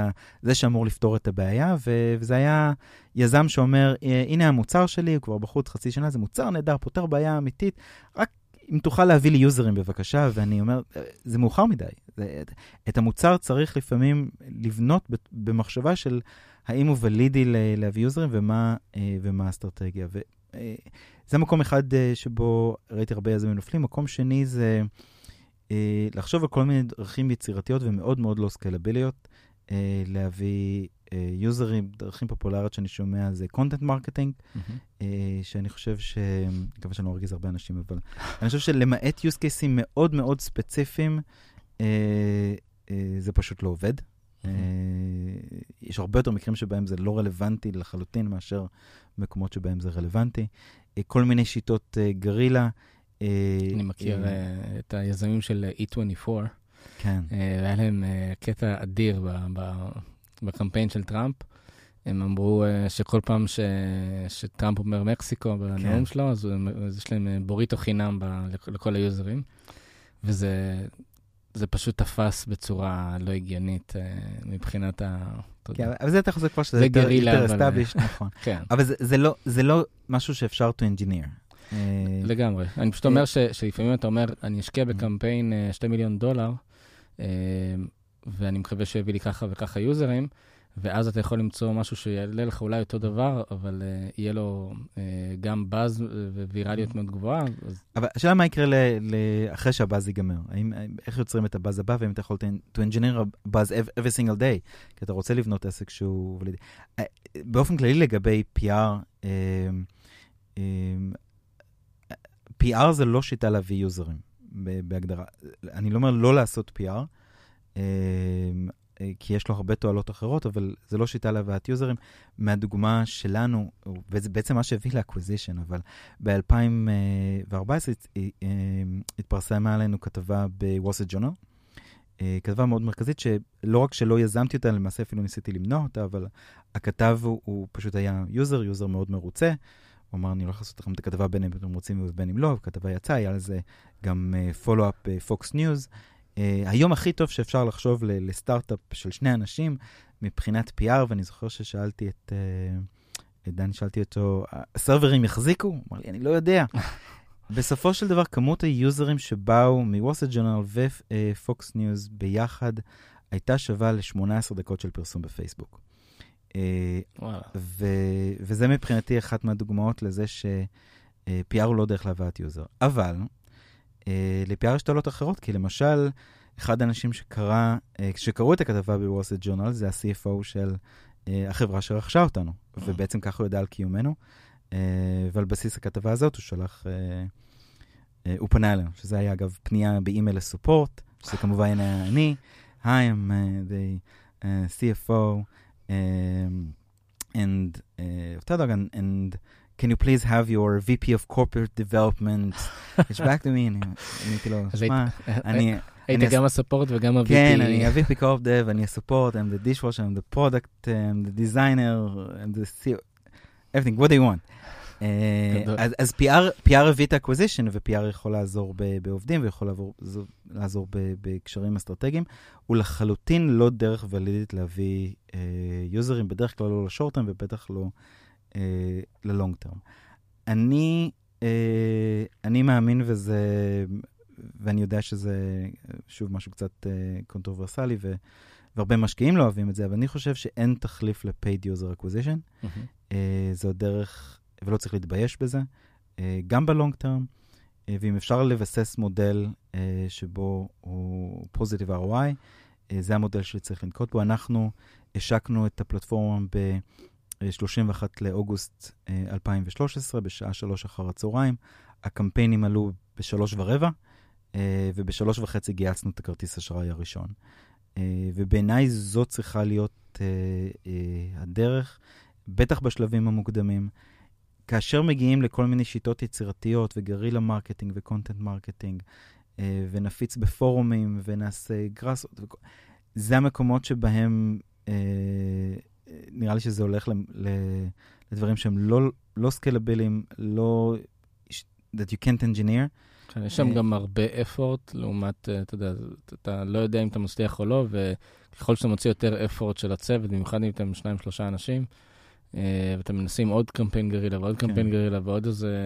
הזה שאמור לפתור את הבעיה, וזה היה יזם שאומר, אה, הנה המוצר שלי, הוא כבר בחוץ חצי שנה, זה מוצר נהדר, פותר בעיה אמיתית, רק אם תוכל להביא לי יוזרים בבקשה, ואני אומר, זה מאוחר מדי. זה, את המוצר צריך לפעמים לבנות במחשבה של האם הוא ולידי להביא יוזרים ומה, אה, ומה האסטרטגיה. אה, מקום אחד אה, שבו ראיתי הרבה יזמים נופלים. מקום שני זה לחשוב על כל מיני דרכים יצירתיות ומאוד מאוד לא scalable־יות, להביא users, דרכים פופולריות שאני שומע זה content marketing, mm-hmm. שאני חושב ש... אני מקווה שאני לא ארגיז הרבה אנשים, אבל אני חושב שלמעט use cases מאוד מאוד ספציפיים, אה, אה, זה פשוט לא עובד. Mm-hmm. יש הרבה יותר מקרים שבהם זה לא רלוונטי לחלוטין מאשר מקומות שבהם זה רלוונטי. כל מיני שיטות גרילה. אני מכיר את היזמים של E24. כן. היה להם קטע אדיר בקמפיין של טראמפ. הם אמרו שכל פעם ש... שטראמפ אומר מקסיקו בנאום כן. שלו, אז, יש להם אה, בוריטו חינם ב... לכל היוזרים. וזה זה פשוט תפס בצורה לא הגיונית מבחינת ה... כן, אבל זה אתה חושב כבר שזה יותר established, נכון. כן. אבל זה, זה, לא, זה לא משהו שאפשר to engineer. לגמרי. אני פשוט אומר ש, שלפעמים אתה אומר, אני אשקיע בקמפיין 2 מיליון דולר, ואני מקווה שיביא לי ככה וככה יוזרים, ואז אתה יכול למצוא משהו שיעלה לך אולי אותו דבר, אבל uh, יהיה לו uh, גם באז ווירליות מאוד גבוהה. אז... אבל השאלה מה יקרה ל- ל- אחרי שהבאז ייגמר. האם, איך יוצרים את הבאז הבא, ואם אתה יכול to engineer a buzz every single day, כי אתה רוצה לבנות עסק שהוא... באופן כללי לגבי PR, PR זה לא שיטה להביא users, בהגדרה. אני לא אומר לא לעשות PR, אמ, אה, כי יש לו הרבה תועלות אחרות, אבל זה לא שיטה להבאת מהדוגמה שלנו, וזה בעצם מה שהביא ל acquisition, אבל ב-2014 אה, אה, התפרסמה עלינו כתבה בווסט ג'ונל, כתבה מאוד מרכזית, שלא רק שלא יזמתי אותה, למעשה אפילו ניסיתי למנוע אותה, אבל הכתב הוא, הוא פשוט היה user, user מאוד מרוצה. הוא אמר, אני הולך לעשות לכם את הכתבה בין אם אתם רוצים ובין אם לא, הכתבה יצאה, היה לזה גם follow-up בפוקס ניוז. היום הכי טוב שאפשר לחשוב לסטארט-אפ של שני אנשים מבחינת PR, ואני זוכר ששאלתי את, uh, את דני, שאלתי אותו, ה servers יחזיקו? הוא אמר לי, אני לא יודע. *laughs* בסופו של דבר, כמות ה users שבאו מוול סטריט ג'ורנל ופוקס ניוז ביחד הייתה שווה ל-18 דקות של פרסום בפייסבוק. Uh, ו- וזה מבחינתי אחת מהדוגמאות לזה ש-PR הוא לא דרך להבאת user. אבל אה, ל-PR יש תועלות אחרות, כי למשל, אחד האנשים שקרא, אה, שקראו את הכתבה בוול סטריט ג'ורנל זה ה-CFO של אה, החברה שרכשה אותנו, אה. ובעצם ככה הוא ידע על קיומנו, אה, ועל בסיס הכתבה הזאת הוא שלח, אה, אה, הוא פנה אלינו, שזה היה אגב פנייה באימייל ל support, שזה כמובן היה אני, Hi, I'm uh, the uh, CFO, um, and, uh, and, and can you please have your VP of corporate development, *laughs* יש back to me, אני עניתי לו, שמע, אני... היית גם הסופורט וגם ה-VP. כן, אני ה-VP corp dev, אני הסופורט, I'm the dishwasher, I'm the product, I'm the designer, I'm the CEO, everything, what do you want? אז PR הביא את ה-acquisition, ו-PR יכול לעזור בעובדים ויכול לעזור בקשרים אסטרטגיים. הוא לחלוטין לא דרך valid־ית להביא users, בדרך כלל לא ל short-term ובטח לא אה, ל long term. אני, אה, אני מאמין וזה, ואני יודע שזה שוב משהו קצת אה, controversial־י, ו, והרבה משקיעים לא אוהבים את זה, אבל אני חושב שאין תחליף ל-paid user acquisition. Mm-hmm. אה, זו דרך, ולא צריך להתבייש בזה, אה, גם בלונג טרם. אה, ואם אפשר לבסס מודל אה, שבו הוא פוזיטיב ROI, זה המודל שצריך לנקוט בו. אנחנו השקנו את הפלטפורמה ב... 31 לאוגוסט 2013, אה, בשעה 3 אחר הצהריים. הקמפיינים עלו בשלוש ורבע, ובשלוש וחצי גייסנו את הכרטיס אשראי הראשון. ובעיניי זאת צריכה להיות הדרך, בטח בשלבים המוקדמים. כאשר מגיעים לכל מיני שיטות יצירתיות וגרילה marketing ו content marketing, אה, ונפיץ בפורומים ונעשה וכ... זה המקומות שבהם אה, נראה לי שזה הולך לדברים שהם לא, לא scalable־יים, לא... that you can't engineer. כן, יש שם אה, גם הרבה effort, לעומת, אתה יודע, אתה לא יודע אם אתה מצליח או לא, וככל שאתה מוציא יותר effort של הצוות, במיוחד אם אתם שניים, שלושה אנשים, ואתם מנסים עוד קמפיין גרילה ועוד כן. קמפיין גרילה ועוד איזה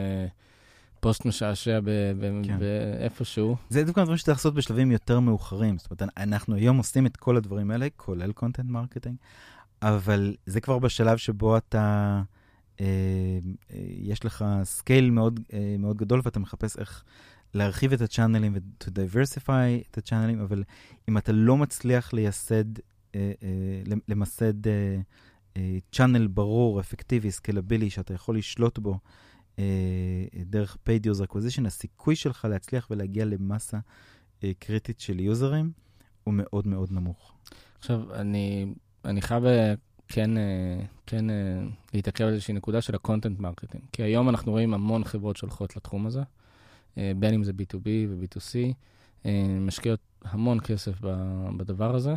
פוסט משעשע ב- ב- כן. באיפשהו. זה דווקא דברים שצריך לעשות בשלבים יותר מאוחרים. זאת אומרת, אנחנו היום עושים את כל הדברים האלה, כולל content marketing, אבל זה כבר בשלב שבו אתה, אה, אה, יש לך scale מאוד, אה, מאוד גדול ואתה מחפש איך להרחיב את ה channel־ים ו-to diversify את ה channel־ים, אבל אם אתה לא מצליח לייסד, אה, אה, למסד אה, אה, channel ברור, אפקטיבי, scalable־י, שאתה יכול לשלוט בו, אה, דרך paid user acquisition, הסיכוי שלך להצליח ולהגיע למסה אה, קריטית של users הוא מאוד מאוד נמוך. עכשיו, אני, אני חייב אה, כן, אה, כן אה, להתעכב על איזושהי נקודה של ה content marketing. כי היום אנחנו רואים המון חברות שהולכות לתחום הזה, אה, בין אם זה B2B ו-B2C, אה, משקיעות המון כסף בדבר הזה,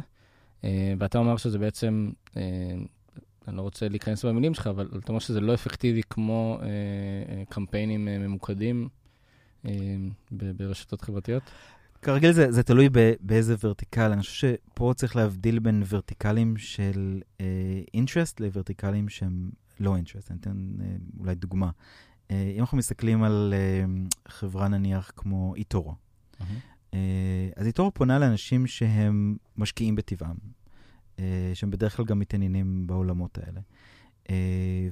אה, ואתה אומר שזה בעצם, אה, אני לא רוצה להיכנס במילים שלך, אבל אתה אומר שזה לא אפקטיבי כמו אה, אה, קמפיינים אה, ממוקדים אה, ב- ברשתות חברתיות. כרגיל זה, זה תלוי ב, באיזה ורטיקל. אני חושב שפה צריך להבדיל בין ורטיקלים של אינטרסט uh, לוורטיקלים שהם לא אינטרסט. אני אתן uh, אולי דוגמה. Uh, אם אנחנו מסתכלים על uh, חברה נניח כמו איטורו, uh, אז eToro פונה לאנשים שהם משקיעים בטבעם, שהם בדרך כלל גם מתעניינים בעולמות האלה. Uh,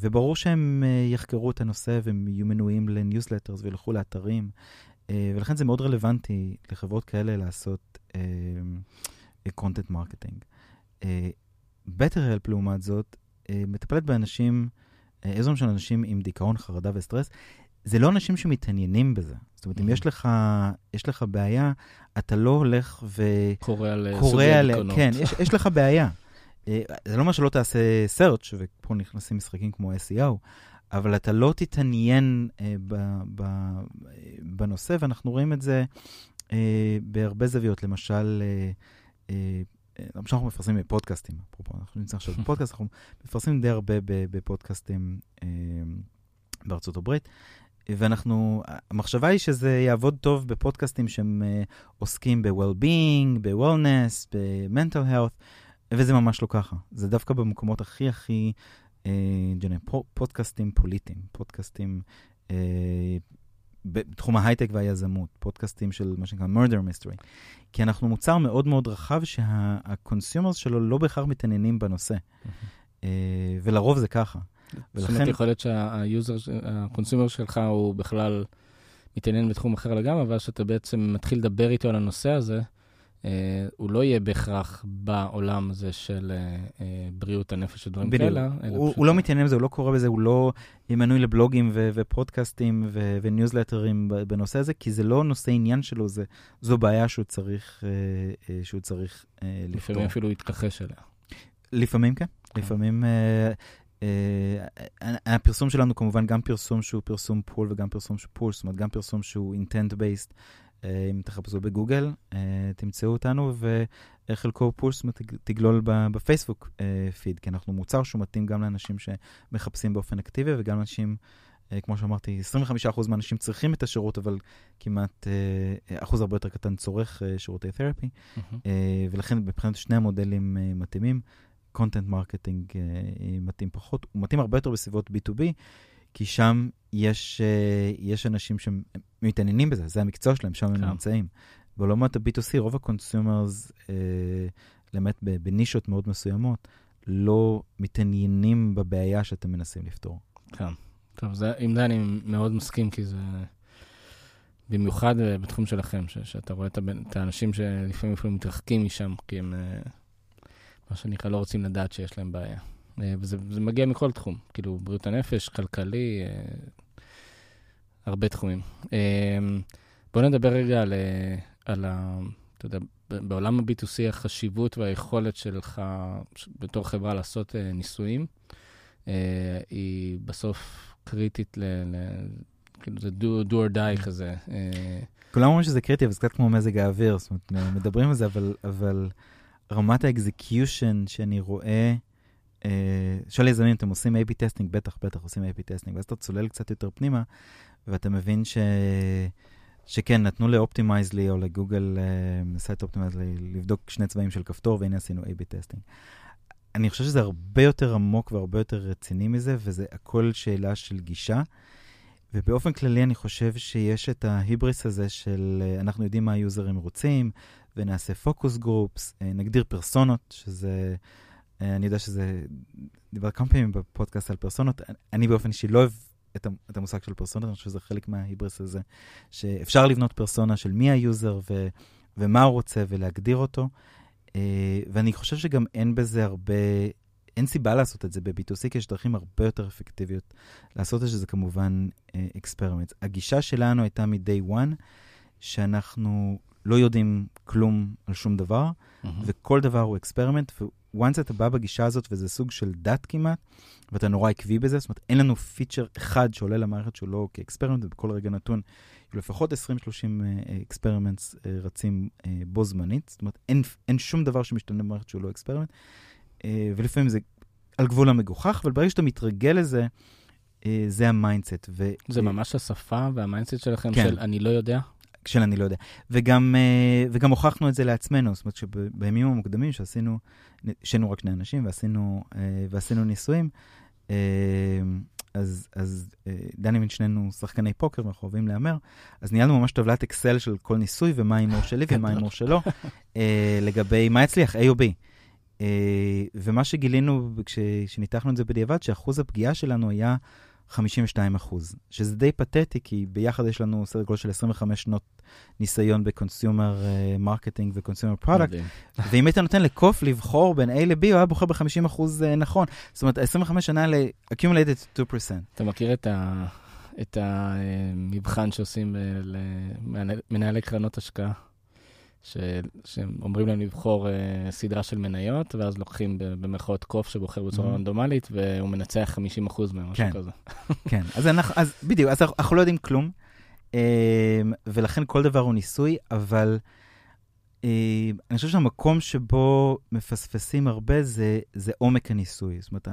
וברור שהם uh, יחקרו את הנושא והם יהיו מנויים ל newsletters וילכו לאתרים. ולכן זה מאוד רלוונטי לחברות כאלה לעשות content marketing. BetterHelp, לעומת זאת, מטפלת באנשים, איזון של אנשים עם דיכאון, חרדה וסטרס. זה לא אנשים שמתעניינים בזה. זאת אומרת, אם Mhm. יש לך, יש לך בעיה, אתה לא הולך ו... קורא על אה, סוגי דיכאונות. כן, יש, *laughs* יש לך בעיה. אה, זה לא אומר שלא תעשה search, ופה נכנסים משחקים כמו SEO, אבל אתה לא תתעניין אה, ב, ב, בנושא, ואנחנו רואים את זה אה, בהרבה זוויות. למשל, אה, אה, למשל אנחנו מפרסמים בפודקאסטים, אפרופו, אנחנו נמצאים עכשיו *laughs* בפודקאסט, אנחנו מפרסמים די הרבה בפודקאסטים אה, בארצות הברית. ואנחנו, המחשבה היא שזה יעבוד טוב בפודקאסטים שהם uh, עוסקים ב-well-being, ב-wellness, ב-mental health, וזה ממש לא ככה. זה דווקא במקומות הכי הכי, uh, ג'נה, פודקאסטים פוליטיים, פודקאסטים uh, בתחום ההייטק והיזמות, פודקאסטים של מה שנקרא murder mystery. כי אנחנו מוצר מאוד מאוד רחב שה-consumers שלו לא בהכרח מתעניינים בנושא, uh, ולרוב זה ככה. זאת אומרת, יכול להיות שהיוזר, ה consumer שלך הוא בכלל מתעניין בתחום אחר לגמרי, אבל כשאתה בעצם מתחיל לדבר איתו על הנושא הזה, אה, הוא לא יהיה בהכרח בעולם הזה של אה, אה, בריאות הנפש ודברים. כאלה. הוא, פשוט- הוא לא מתעניין בזה, הוא לא קורא בזה, הוא לא מנוי לבלוגים ו- ופודקאסטים ו- וניוזלטרים בנושא הזה, כי זה לא נושא עניין שלו, זה, זו בעיה שהוא צריך, אה, אה, שהוא צריך אה, לפתור. לפעמים אפילו יתכחש אליה. לפעמים כן, לפעמים... אה, הפרסום שלנו כמובן גם פרסום שהוא פרסום push וגם פרסום שהוא pull, זאת אומרת גם פרסום שהוא intent based. אה, אם תחפשו בגוגל, אה, תמצאו אותנו, וחלקו push, זאת אומרת תגלול בפייסבוק פיד, כי אנחנו מוצר שהוא מתאים גם לאנשים שמחפשים באופן אקטיבי וגם לאנשים, כמו שאמרתי, 25% מהאנשים צריכים את השירות, אבל כמעט אה, אחוז הרבה יותר קטן צורך אה, שירותי therapy. אה, ולכן מבחינת שני המודלים אה, מתאימים. content marketing אה, מתאים פחות, הוא מתאים הרבה יותר בסביבות B2B, כי שם יש, אה, יש אנשים שמתעניינים בזה, זה המקצוע שלהם, שם הם כן. נמצאים. בעולמות ה-B2C, רוב ה consumers, אה, באמת ב- בנישות מאוד מסוימות, לא מתעניינים בבעיה שאתם מנסים לפתור. כן. טוב, זה, עם זה אני מאוד מסכים, כי זה... במיוחד אה, בתחום שלכם, ש, שאתה רואה את, הבן, את האנשים שלפעמים אפילו מתרחקים משם, כי הם, אה, מה שנקרא, לא רוצים לדעת שיש להם בעיה. אה, וזה זה מגיע מכל תחום, כאילו בריאות הנפש, כלכלי, אה, הרבה תחומים. אה, בוא נדבר רגע על, על ה... אתה יודע, בעולם ה-B2C החשיבות והיכולת שלך בתור חברה לעשות ניסויים, היא בסוף קריטית ל... ל כאילו זה do, do or die כזה. כולם אומרים שזה קריטי, אבל זה קצת כמו מזג האוויר, זאת אומרת, מדברים על זה, אבל, אבל רמת ה execution שאני רואה, שואל יזמים, אתם עושים A-B testing, בטח, בטח עושים A-B testing, ואז אתה צולל קצת יותר פנימה, ואתה מבין ש... שכן, נתנו ל Optimizely או לגוגל Site Optimizer לבדוק שני צבעים של כפתור, והנה עשינו A-B testing. אני חושב שזה הרבה יותר עמוק והרבה יותר רציני מזה, וזה הכל שאלה של גישה. ובאופן כללי אני חושב שיש את ההיבריס הזה של אה, אנחנו יודעים מה היוזרים רוצים, ונעשה focus groups, אה, נגדיר פרסונות, שזה, אה, אני יודע שזה, דיבר כמה פעמים בפודקאסט על פרסונות, אני באופן אישי לא אוהב את, את המושג של פרסונות, אני חושב שזה חלק מההיבריס הזה, שאפשר לבנות פרסונה של מי היוזר ו, ומה הוא רוצה ולהגדיר אותו. ואני חושב שגם אין בזה הרבה אין סיבה לעשות את זה ב-B2C, כי יש דרכים הרבה יותר אפקטיביות לעשות את זה, זה כמובן experiment. הגישה שלנו הייתה מ-day one, שאנחנו לא יודעים כלום על שום דבר, mm-hmm. וכל דבר הוא experiment, ו-once אתה בא בגישה הזאת, וזה סוג של דת כמעט, ואתה נורא עקבי בזה, זאת אומרת, אין לנו פיצ'ר אחד שעולה למערכת שהוא לא כ experiment, ובכל רגע נתון, לפחות 20-30 experiments uh, uh, רצים uh, בו זמנית, זאת אומרת, אין, אין שום דבר שמשתנה במערכת שהוא לא experiment. אה, ולפעמים זה על גבול המגוחך, אבל ברגע שאתה מתרגל לזה, אה, זה ה mindset. ו... זה ממש השפה וה mindset שלכם כן. של אני לא יודע? של אני לא יודע. וגם, אה, וגם הוכחנו את זה לעצמנו, זאת אומרת שבימים המוקדמים שעשינו, שהיינו רק שני אנשים ועשינו, ועשינו ניסויים, אז, אז דני ושנינו שחקני פוקר ואנחנו אוהבים להמר, אז ניהלנו ממש טבלת אקסל של כל ניסוי ומה ההימור שלי ומה ההימור שלו, לגבי מה הצליח, A או B. אה, ומה שגילינו כשניתחנו את זה בדיעבד, שאחוז הפגיעה שלנו היה 52 אחוז, שזה די פתטי, כי ביחד יש לנו סדר גודל של 25 שנות ניסיון ב consumer marketing ו consumer product, ואם היית נותן לקוף לבחור בין A ל-B, הוא היה בוחר ב-50 אחוז אה, נכון. זאת אומרת, 25 שנה ל-accumulated 2%. אתה מכיר את ה... את המבחן שעושים אה, למנהלי קרנות השקעה? ש... שאומרים להם לבחור uh, סדרה של מניות, ואז לוקחים במרכאות קוף שבוחר בצורה mm-hmm. רנדומלית, והוא מנצח 50% מהם, משהו כן, כזה. *laughs* כן, אז, אנחנו, אז בדיוק, אז אנחנו לא יודעים כלום, uh, ולכן כל דבר הוא ניסוי, אבל uh, אני חושב שהמקום שבו מפספסים הרבה זה, זה עומק הניסוי. זאת אומרת,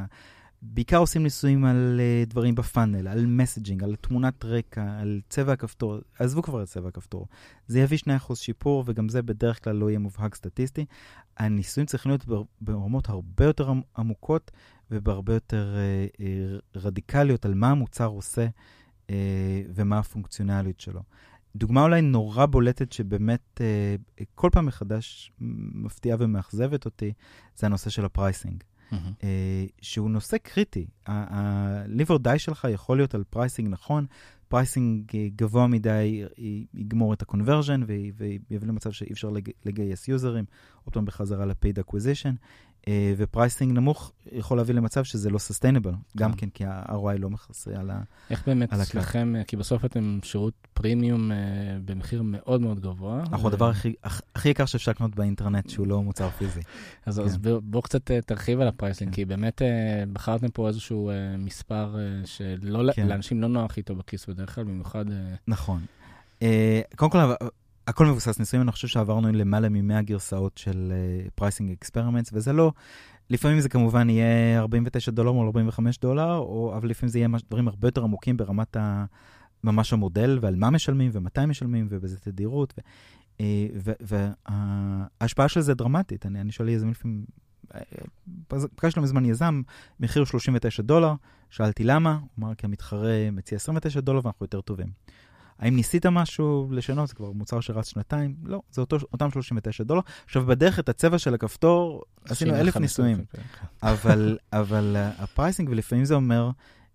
בעיקר עושים ניסויים על uh, דברים בפאנל, על מסג'ינג, על תמונת רקע, על צבע הכפתור. עזבו כבר את צבע הכפתור. זה יביא 2% שיפור, וגם זה בדרך כלל לא יהיה מובהק סטטיסטי. הניסויים צריכים להיות ברמות הרבה יותר עמוקות ובהרבה יותר uh, uh, רדיקליות על מה המוצר עושה uh, ומה הפונקציונליות שלו. דוגמה אולי נורא בולטת שבאמת uh, כל פעם מחדש מפתיעה ומאכזבת אותי, זה הנושא של ה pricing. Mm-hmm. שהוא נושא קריטי. ה-live or die שלך יכול להיות על pricing נכון, pricing גבוה מדי יגמור את ה-conversion ויביא למצב שאי אפשר לגייס יוזרים, עוד פעם בחזרה ל-paid acquisition. אה, ו pricing נמוך יכול להביא למצב שזה לא sustainable, גם כן, כי ה-ROI לא מכסה על הכלל. איך באמת אצלכם, כי בסוף אתם שירות פרימיום אה, במחיר מאוד מאוד גבוה. אנחנו הדבר הכי יקר שאפשר לקנות באינטרנט, שהוא לא מוצר פיזי. אז כן. בואו קצת אה, תרחיב על ה pricing, כן. כי באמת בחרתם פה איזשהו מספר שלאנשים כן. לא נוח איתו בכיס בדרך כלל, במיוחד... נכון. קודם כל, הכל מבוסס ניסויים, אני חושב שעברנו למעלה מ-100 גרסאות של pricing uh, experiments, וזה לא, לפעמים זה כמובן יהיה 49 דולר מול 45 דולר, או, אבל לפעמים זה יהיה דברים הרבה יותר עמוקים ברמת ה, ממש המודל, ועל מה משלמים ומתי משלמים ובאיזה תדירות, וההשפעה של זה דרמטית. אני, אני שואל יזמים לפעמים, פגשנו מזמן יזם, מחיר 39 דולר, שאלתי למה, הוא אמר כי המתחרה מציע 29 דולר ואנחנו יותר טובים. האם ניסית משהו לשנות? זה כבר מוצר שרץ שנתיים? לא, זה אותו, אותם 39 דולר. עכשיו, בדרך את הצבע של הכפתור, עשינו אלף ניסויים. כן. אבל, אבל uh, ה pricing, ולפעמים זה אומר,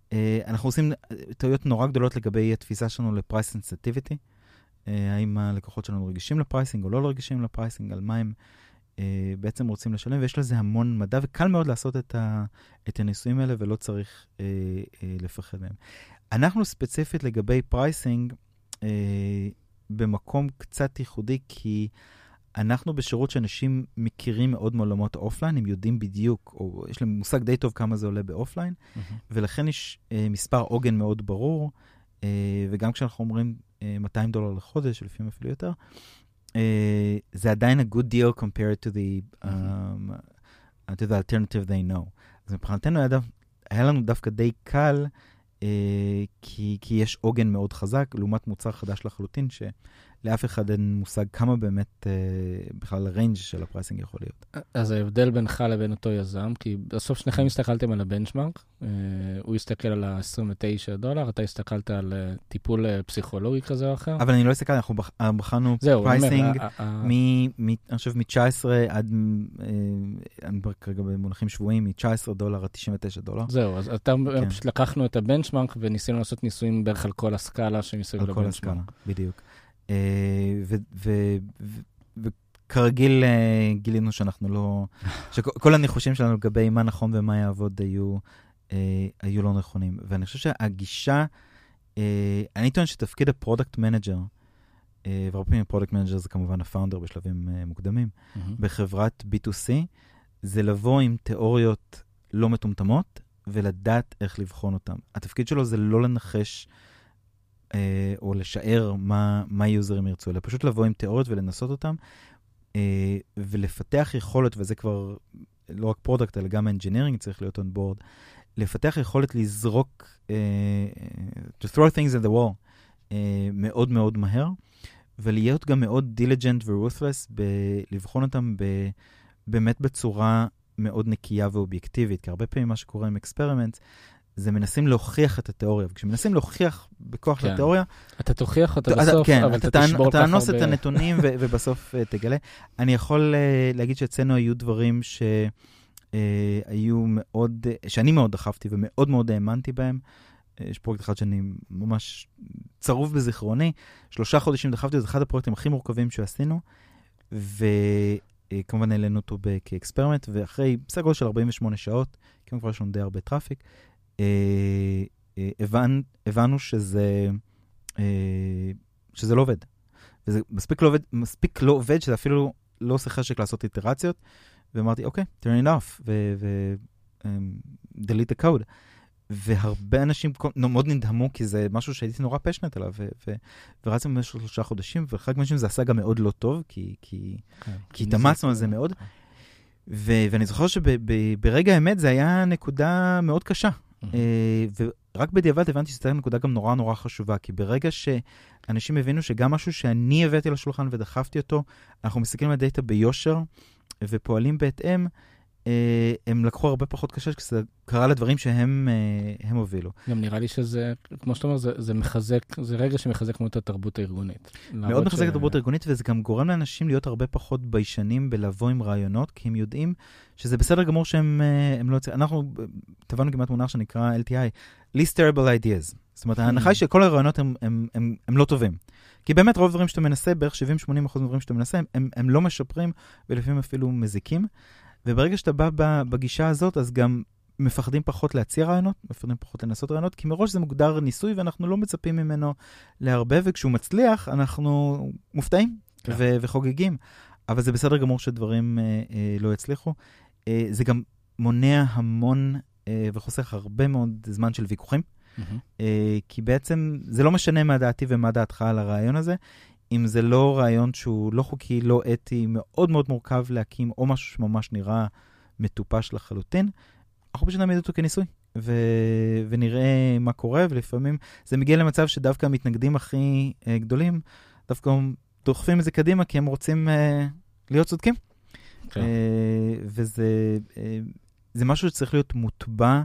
uh, אנחנו עושים טעויות נורא גדולות לגבי התפיסה שלנו ל price sensitivity. האם הלקוחות שלנו רגישים ל pricing או לא רגישים ל pricing, על מה הם בעצם רוצים לשלם, ויש לזה המון מדע, וקל מאוד לעשות את, ה, את הניסויים האלה, ולא צריך לפחד מהם. אנחנו ספציפית לגבי pricing, אה, במקום קצת ייחודי, כי אנחנו בשירות שאנשים מכירים מאוד מעולמות offline, הם יודעים בדיוק, או יש להם מושג די טוב כמה זה עולה ב offline, מהמם. ולכן יש אה, מספר עוגן מאוד ברור, אה, וגם כשאנחנו אומרים אה, 200 דולר לחודש, לפעמים אפילו יותר, אה, זה עדיין a good deal compared to the, um, to the alternative they know. אז מבחינתנו היה, דו, היה לנו דווקא די קל, כי, כי יש עוגן מאוד חזק, לעומת מוצר חדש לחלוטין, שלאף אחד אין מושג כמה באמת אה, בכלל ה range של ה pricing יכול להיות. אז ההבדל בינך לבין אותו יזם, כי בסוף שניכם הסתכלתם על ה benchmark, אה, הוא הסתכל על ה-29 דולר, אתה הסתכלת על אה, טיפול אה, פסיכולוגי כזה או אחר. אבל אני לא אסתכל, אנחנו בח- בחרנו זהו, אני אומר, pricing אני חושב מ-19 עד, אה, אני כרגע במונחים שבועיים, מ-19 דולר עד 99 דולר. זהו, אז אתה, כן. פשוט לקחנו את ה benchmark וניסינו לעשות ניסויים בערך על כל הסקאלה שמסביב על כל ל benchmark. הסקאלה, בדיוק. אה, וכרגיל אה, גילינו שאנחנו לא, *laughs* שכל הניחושים שלנו לגבי מה נכון ומה יעבוד היו, אה, היו לא נכונים. ואני חושב שהגישה, אני טוען שתפקיד ה product manager, והרבה פעמים product manager זה כמובן ה founder בשלבים מוקדמים. בחברת B2C, זה לבוא עם תיאוריות לא מטומטמות ולדעת איך לבחון אותן. התפקיד שלו זה לא לנחש אה, או לשער מה, מה יוזרים ירצו, אלא פשוט לבוא עם תיאוריות ולנסות אותן, אה, ולפתח יכולת, וזה כבר לא רק product, אלא גם engineering צריך להיות on board, לפתח יכולת לזרוק, אה, to throw things at the wall, אה, מאוד מאוד מהר, ולהיות גם מאוד diligent ו-ruthless בלבחון אותם ב, באמת בצורה מאוד נקייה ואובייקטיבית, כי הרבה פעמים מה שקורה עם experiment, זה מנסים להוכיח את התיאוריה, וכשמנסים להוכיח בכוח כן. את התיאוריה, אתה תוכיח אותה אתה- בסוף, כן, אבל אתה אתה תשבור כל כך תאנוס את. הנתונים ו- *laughs* ובסוף אה, תגלה. אני יכול אה, להגיד שאצלנו היו דברים שהיו מאוד, אה, שאני מאוד דחפתי ומאוד מאוד האמנתי בהם. אה, יש פרויקט אחד שאני ממש צרוב בזיכרוני, שלושה חודשים דחפתי, זה אחד הפרויקטים הכי מורכבים שעשינו, וכמובן העלינו אותו כ experiment, ואחרי הכל של 48 שעות, כי כבר יש לנו די הרבה traffic, אה, אה, הבנ, הבנו שזה, אה, שזה לא עובד. וזה מספיק לא עובד, מספיק לא עובד שזה אפילו לא עושה חשק לעשות איטרציות, ואמרתי, אוקיי, turn it off, ו- ו- אמ, delete the code. והרבה אנשים מאוד נדהמו, כי זה משהו שהייתי נורא פשנט עליו, ו- ו- ורצנו במשך שלושה חודשים, וחלק מהאנשים זה עשה גם מאוד לא טוב, כי, כי, כן, כי התאמצנו על זה מאוד. ו- ואני זוכר שברגע האמת זה היה נקודה מאוד קשה. אה, ורק בדיעבד הבנתי שזו נקודה גם נורא נורא חשובה, כי ברגע שאנשים הבינו שגם משהו שאני הבאתי לשולחן ודחפתי אותו, אנחנו מסתכלים על דאטה ביושר ופועלים בהתאם, הם לקחו הרבה פחות קשה כשזה קרה לדברים שהם אה, הובילו. גם נראה לי שזה, כמו שאתה אומר, זה, זה מחזק, זה רגע שמחזק מאוד את התרבות הארגונית. מאוד מחזק את התרבות הארגונית, וזה גם גורם לאנשים להיות הרבה פחות ביישנים בלבוא עם רעיונות, כי הם יודעים שזה בסדר גמור שהם אה, לא יוצאים. אנחנו אה, טבענו כמעט מונח שנקרא LTI, least terrible ideas. זאת אומרת, ההנחה היא שכל הרעיונות הם, הם, הם, הם לא טובים. כי באמת רוב הדברים שאתה מנסה, בערך 70-80% מהדברים שאתה מנסה, הם, הם לא משפרים ולפעמים אפילו מזיקים. וברגע שאתה בא בגישה הזאת, אז גם מפחדים פחות להציע רעיונות, מפחדים פחות לנסות רעיונות, כי מראש זה מוגדר ניסוי ואנחנו לא מצפים ממנו להרבה, וכשהוא מצליח, אנחנו מופתעים כן. ו- וחוגגים. אבל זה בסדר גמור שדברים אה, אה, לא יצליחו. אה, זה גם מונע המון אה, וחוסך הרבה מאוד זמן של ויכוחים, מהמם. אה, כי בעצם זה לא משנה מה דעתי ומה דעתך על הרעיון הזה, אם זה לא רעיון שהוא לא חוקי, לא אתי, מאוד מאוד מורכב להקים, או משהו שממש נראה מטופש לחלוטין, אנחנו פשוט נעמיד אותו כניסוי. ו- ונראה מה קורה, ולפעמים זה מגיע למצב שדווקא המתנגדים הכי uh, גדולים, דווקא דוחפים את זה קדימה, כי הם רוצים uh, להיות צודקים. כן. אה, וזה זה משהו שצריך להיות מוטבע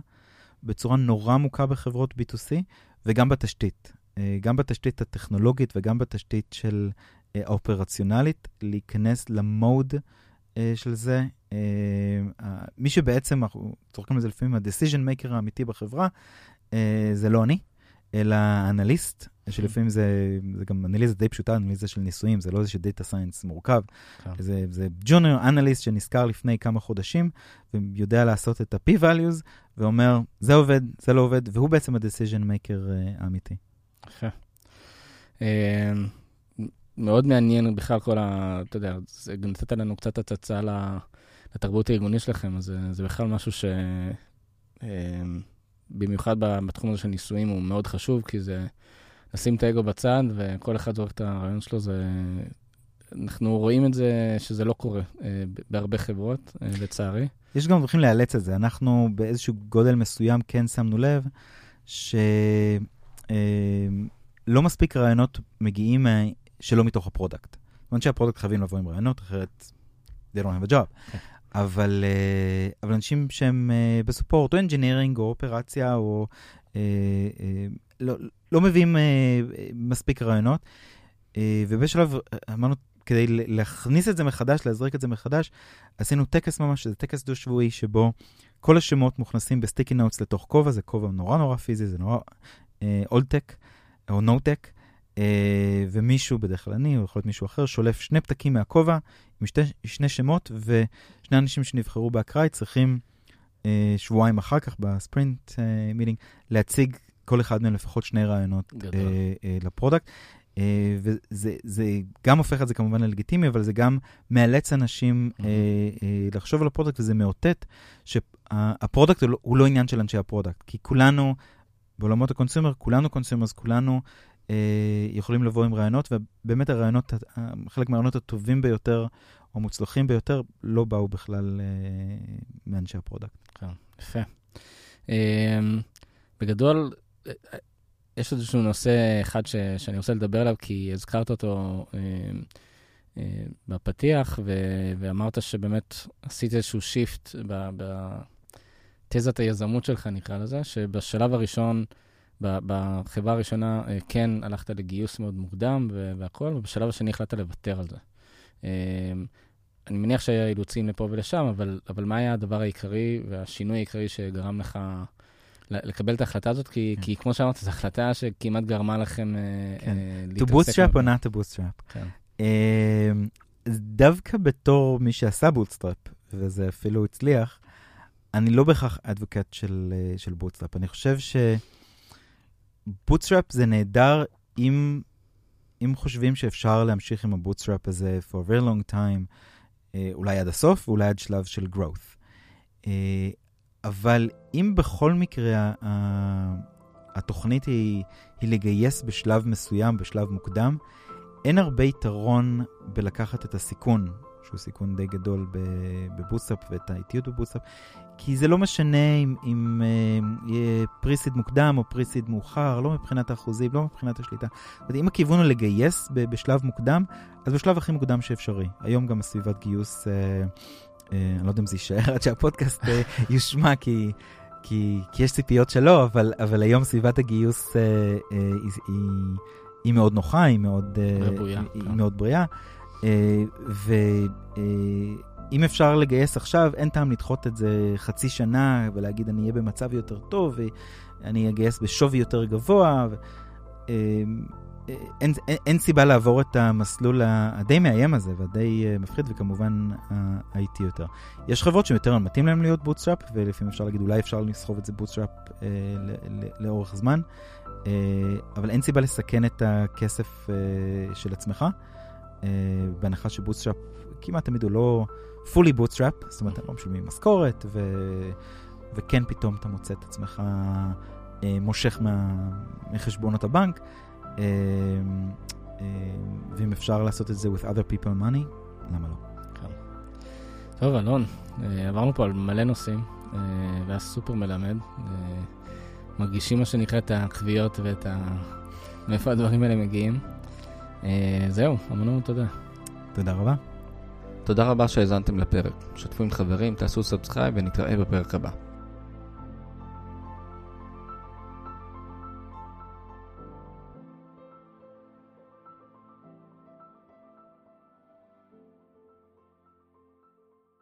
בצורה נורא עמוקה בחברות B2C, וגם בתשתית. אה, גם בתשתית הטכנולוגית וגם בתשתית של אה, האופרציונלית, להיכנס למוד אה, של זה. מי שבעצם, אנחנו צוחקים על זה לפעמים, ה-decision maker האמיתי בחברה, זה לא אני, אלא האנליסט, שלפעמים זה, זה גם אנליזה די פשוטה, אנליזה של ניסויים, זה לא איזה data science מורכב. כן. זה, זה junior analyst שנזכר לפני כמה חודשים, ויודע לעשות את ה-p-values, ואומר, זה עובד, זה לא עובד, והוא בעצם ה-decision maker האמיתי. יפה. אה, מאוד מעניין בכלל כל ה... אתה יודע, נתת לנו קצת הצצה לתרבות הארגונית שלכם, אז זה, בכלל משהו ש... במיוחד בתחום הזה של ניסויים הוא מאוד חשוב, כי זה לשים את האגו בצד, וכל אחד זורק את הרעיון שלו, זה... אנחנו רואים את זה שזה לא קורה אה, בהרבה חברות, אה, לצערי. יש גם דרכים לאלץ את זה. אנחנו באיזשהו גודל מסוים כן שמנו לב שלא אה, מספיק רעיונות מגיעים שלא מתוך ה product. זאת אומרת שה product חייבים לבוא עם רעיונות, אחרת they don't have a job. כן. אבל, אבל אנשים שהם ב support, או engineering, או אופרציה, או לא, לא מביאים מספיק רעיונות. ובשלב אמרנו, כדי להכניס את זה מחדש, להזריק את זה מחדש, עשינו טקס ממש, זה טקס דו-שבועי, שבו כל השמות מוכנסים ב sticky notes לתוך כובע, זה כובע נורא נורא פיזי, זה נורא אולטק או no-tech, אה, ומישהו, בדרך כלל אני, או יכול להיות מישהו אחר, שולף שני פתקים מהכובע עם שתי, שני שמות, ושני אנשים שנבחרו באקראי צריכים אה, שבועיים אחר כך, ב sprint meeting, אה, להציג כל אחד מהם לפחות שני רעיונות ל product. אה, וזה גם הופך את זה כמובן ללגיטימי, אבל זה גם מאלץ אנשים mm-hmm. לחשוב על ה product, וזה מאותת שה product הוא, לא, הוא לא עניין של אנשי ה product, כי כולנו, בעולמות ה consumer, כולנו consumers, כולנו אה, יכולים לבוא עם רעיונות, ובאמת הרעיונות, חלק מהרעיונות הטובים ביותר, או מוצלחים ביותר, לא באו בכלל אה, מאנשי ה product. כן, יפה. אה, בגדול, יש איזשהו נושא אחד ש, שאני רוצה לדבר עליו, כי הזכרת אותו אה, אה, בפתיח, ו, ואמרת שבאמת עשית איזשהו shift בתזת היזמות שלך, נקרא לזה, שבשלב הראשון, בחברה הראשונה, אה, כן הלכת לגיוס מאוד מוקדם והכול, ובשלב השני החלטת לוותר על זה. אה, אני מניח שהיה אילוצים לפה ולשם, אבל, אבל מה היה הדבר העיקרי והשינוי העיקרי שגרם לך... לקבל את ההחלטה הזאת, כי, כן. כי כמו שאמרת, זו החלטה שכמעט גרמה לכם uh, כן. להתעסק. To bootstrap or not to bootstrap. כן. דווקא בתור מי שעשה bootstrap, וזה אפילו הצליח, אני לא בהכרח advocate של, אה, של bootstrap. אני חושב ש bootstrap זה נהדר אם, אם חושבים שאפשר להמשיך עם ה bootstrap הזה for a very long time, אה, אולי עד הסוף, ואולי עד שלב של growth. אה, אבל אם בכל מקרה התוכנית היא, היא לגייס בשלב מסוים, בשלב מוקדם, אין הרבה יתרון בלקחת את הסיכון, שהוא סיכון די גדול בבוסאפ ואת האיטיות בבוסאפ, כי זה לא משנה אם, אם אה, יהיה פריסיד מוקדם או פריסיד מאוחר, לא מבחינת האחוזים, לא מבחינת השליטה. אומרת, אם הכיוון הוא לגייס בשלב מוקדם, אז בשלב הכי מוקדם שאפשרי. היום גם הסביבת גיוס... אה, אה, אני לא יודע אם זה יישאר עד שהפודקאסט אה, יושמע, כי, כי, כי יש ציפיות שלא, אבל, אבל היום סביבת הגיוס אה, היא, היא, היא מאוד נוחה, היא מאוד, בריאה, היא, היא מאוד בריאה. ואם אפשר לגייס עכשיו, אין טעם לדחות את זה חצי שנה ולהגיד אני אהיה במצב יותר טוב, ואני אגייס בשווי יותר גבוה. ו... אין, אין, אין סיבה לעבור את המסלול הדי מאיים הזה והדי מפחיד וכמובן האיטי יותר. יש חברות שיותר מתאים להם להיות bootstrap ולפעמים אפשר להגיד אולי אפשר לסחוב את זה bootstrap אה, לאורך זמן, אה, אבל אין סיבה לסכן את הכסף אה, של עצמך, אה, בהנחה ש bootstrap כמעט תמיד הוא לא fully bootstrap, זאת אומרת הם לא משלמים משכורת ו... וכן פתאום אתה מוצא את עצמך אה, מושך מה... מחשבונות הבנק. אמ, ואם אפשר לעשות את זה with other people money, למה לא? כן. טוב, אלון, אה, עברנו פה על מלא נושאים, אה, והיה סופר מלמד. אה, מרגישים מה שנקרא את הקביעות ואת ה... מאיפה הדברים האלה מגיעים. זהו, המון המון תודה. תודה רבה. תודה רבה שהאזנתם לפרק. שתפו עם חברים, תעשו subscribe ונתראה בפרק הבא.